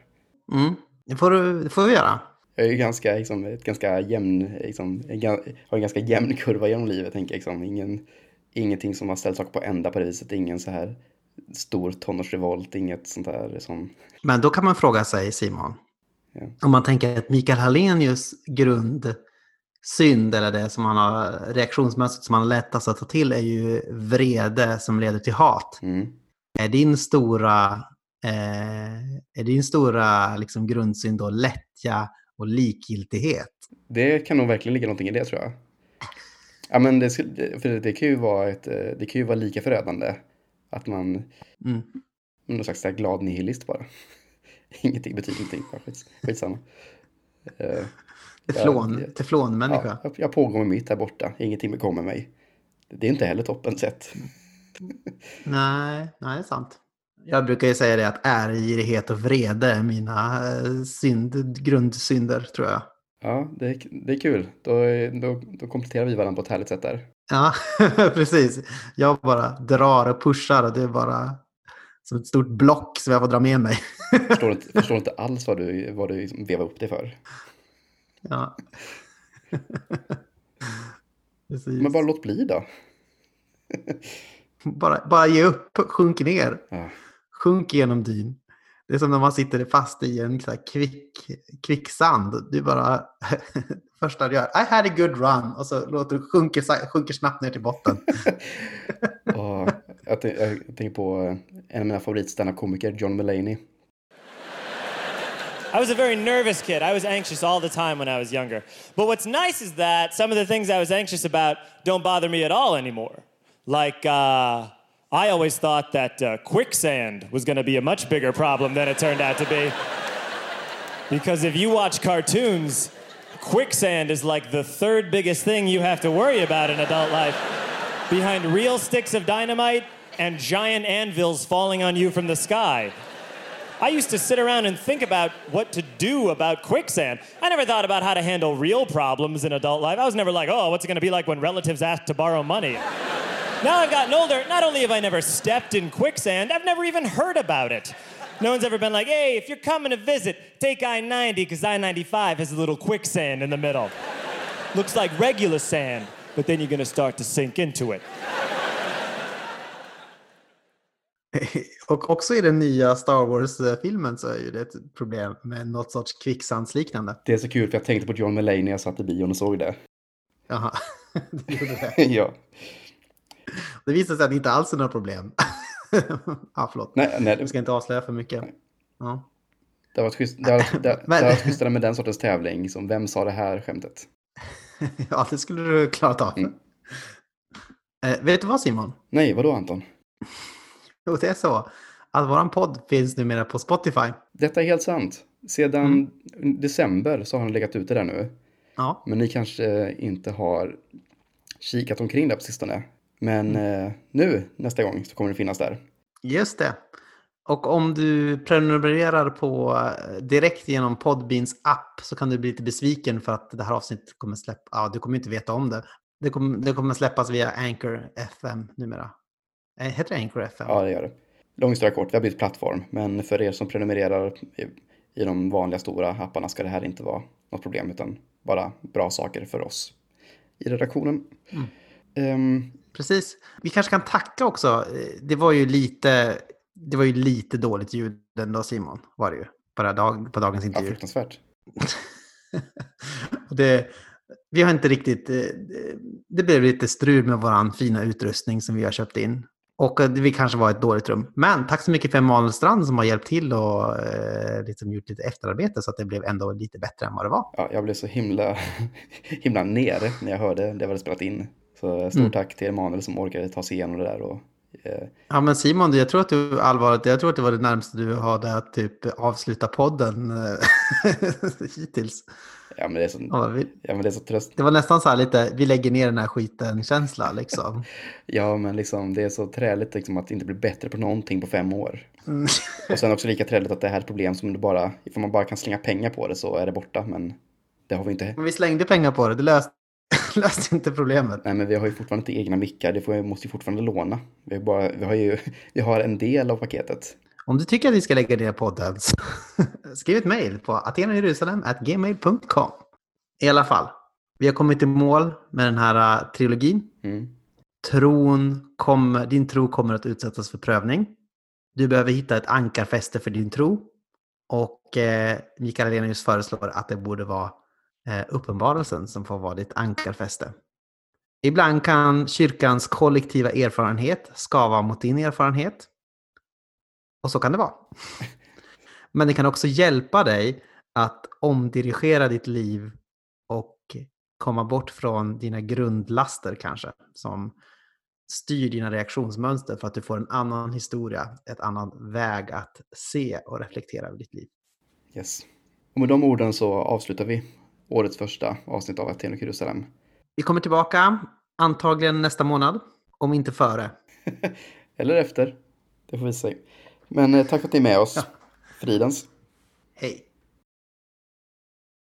Mm. Det, får du, det får vi göra. Jag är ju ganska, liksom, ett ganska jämn, liksom, en, har en ganska jämn kurva genom livet, tänker jag. Liksom. Ingen, ingenting som har ställt saker på ända på det viset. Ingen så här stor tonårsrevolt, inget sånt där som... Men då kan man fråga sig, Simon, Ja. om man tänker att Mikael Hallenius grundsynd, eller det som han har, reaktionsmönstret som han har lättast att ta till, är ju vrede som leder till hat. Mm. Är din stora eh, är din stora liksom, grundsyn då lättja och likgiltighet? Det kan nog verkligen ligga någonting i det tror jag. Ja, men det, för det kan ju vara, ett, eh, det kan ju vara lika förödande. Att man, Mm. någon slags glad nihilist bara. Ingenting betyder ingenting, bara skits, skitsamma. Eh, Teflon, Ja, teflonmänniska. ja, jag- jag pågår med mitt här borta, ingenting bekommer mig. Det är inte heller toppen sett. Nej, nej, det är sant. Jag brukar ju säga det att ärgirighet och vrede är mina eh, synd, grundsynder, tror jag. Ja, det är, det är kul. Då, då, då kompletterar vi varandra på ett härligt sätt där. Ja, precis. Jag bara drar och pushar och det är bara som ett stort block som jag får dra med mig. Förstår inte, förstår inte alls vad du, vad du liksom vevar upp det för. Ja. Precis. Men bara låt bli då. bara, bara ge upp, sjunk ner, Ja. sjunk genom dyn. Det är som när man sitter fast i en så här kvick, kvicksand. Du bara, första du gör, I had a good run. Och så låter du sjunker, sjunker snabbt ner till botten. Och jag, jag tänker på eh, en av mina favorit komiker John Mulaney. I was a very nervous kid. I was anxious all the time when I was younger. But what's nice is that some of the things I was anxious about don't bother me at all anymore. Like, uh, I always thought that uh, quicksand was going to be a much bigger problem than it turned out to be. Because if you watch cartoons, quicksand is like the third biggest thing you have to worry about in adult life. Behind real sticks of dynamite and giant anvils falling on you from the sky. I used to sit around and think about what to do about quicksand. I never thought about how to handle real problems in adult life. I was never like, oh, what's it going to be like when relatives ask to borrow money? now I've gotten older, not only have I never stepped in quicksand, I've never even heard about it. No one's ever been like, hey, if you're coming to visit, take I 90 because I 95 has a little quicksand in the middle. Looks like regular sand, but then you're going to start to sink into it. Och också i den nya Star Wars-filmen så är ju det ett problem med något sorts kvicksandsliknande. Det är så kul för jag tänkte på John Mulaney när jag satt i bion och såg det. Jaha, du gjorde det. ja. Det visar sig att det inte alls är några problem. ja, förlåt. Nej, nej, Jag ska inte avslöja för mycket. Ja. det har varit schysst- det har- det- det Men- har varit schysstare med den sortens tävling. Som vem sa det här skämtet? ja, det skulle du klarat av. Mm. Eh, vet du vad Simon? Nej, vadå Anton? Jo, det är så att våran podd finns numera på Spotify. Detta är helt sant. Sedan december så har den legat ute där nu. Ja, Men ni kanske inte har kikat omkring där på sistone. Men eh, nu, nästa gång, så kommer det finnas där. just det. Och om du prenumererar på eh, direkt genom Podbeans app så kan du bli lite besviken för att det här avsnittet kommer släppa. Ja, du kommer inte veta om det. Det kommer, det kommer släppas via Anchor FM numera. Eh, Heter det Anchor FM? Ja, det gör det. Lång historia kort, vi har bytt plattform. Men för er som prenumererar i, i de vanliga stora apparna ska det här inte vara något problem. Utan bara bra saker för oss i redaktionen. Ehm, Precis. Vi kanske kan tacka också. Eh, Det var ju lite, det var ju lite dåligt ljud ändå Simon, var det ju. På, dag, på dagens ja, intervju. fruktansvärt. Och det, vi har inte riktigt... eh, Det blev lite strul med vår fina utrustning som vi har köpt in. Och eh, det kanske var ett dåligt rum. Men tack så mycket för Emanuel Strand som har hjälpt till och eh, liksom gjort lite efterarbete så att det blev ändå lite bättre än vad det var. Ja, jag blev så himla, himla nere när jag hörde det vi hade spelat in. Så stort Mm. tack till Emanuel som orkade ta sig igenom det där. Och, eh, Ja men Simon, jag tror att du allvarligt, jag tror att det var det närmaste du hade att typ avsluta podden eh, hittills. Ja, men det är så, Ja, vi, ja, men det är så tröst. det var nästan så här lite, vi lägger ner den här skiten-känsla liksom. Ja, men liksom, det är så träligt liksom, att inte bli bättre på någonting på fem år. Mm. Och sen också lika träligt att det här är ett problem som du bara, ifall man bara kan slänga pengar på det så är det borta. Men det har vi inte. Men vi slängde pengar på det, det löste, löste inte problemet. Nej, men vi har ju fortfarande inte egna mickar. Det får, måste ju fortfarande låna. Vi bara, vi har ju vi har en del av paketet. Om du tycker att vi ska lägga ner podden, skriv ett mejl på atenajerusalem.gmail.com. I alla fall, vi har kommit i mål med den här uh, trilogin. Mm. Tron kommer, din tro kommer att utsättas för prövning. Du behöver hitta ett ankarfäste för din tro. Och eh, Mikael Alenius föreslår att det borde vara eh, uppenbarelsen som får vara ditt ankarfäste. Ibland kan kyrkans kollektiva erfarenhet skava mot din erfarenhet. Och så kan det vara. Men det kan också hjälpa dig att omdirigera ditt liv och komma bort från dina grundlaster kanske, som styr dina reaktionsmönster för att du får en annan historia, ett annan väg att se och reflektera över ditt liv. Yes. Och med de orden så avslutar vi årets första avsnitt av Aten och Jerusalem. Vi kommer tillbaka antagligen nästa månad, om inte före. Eller efter. Det får vi se. Men eh, tack för att ni är med oss. Ja. Fridens. Hej!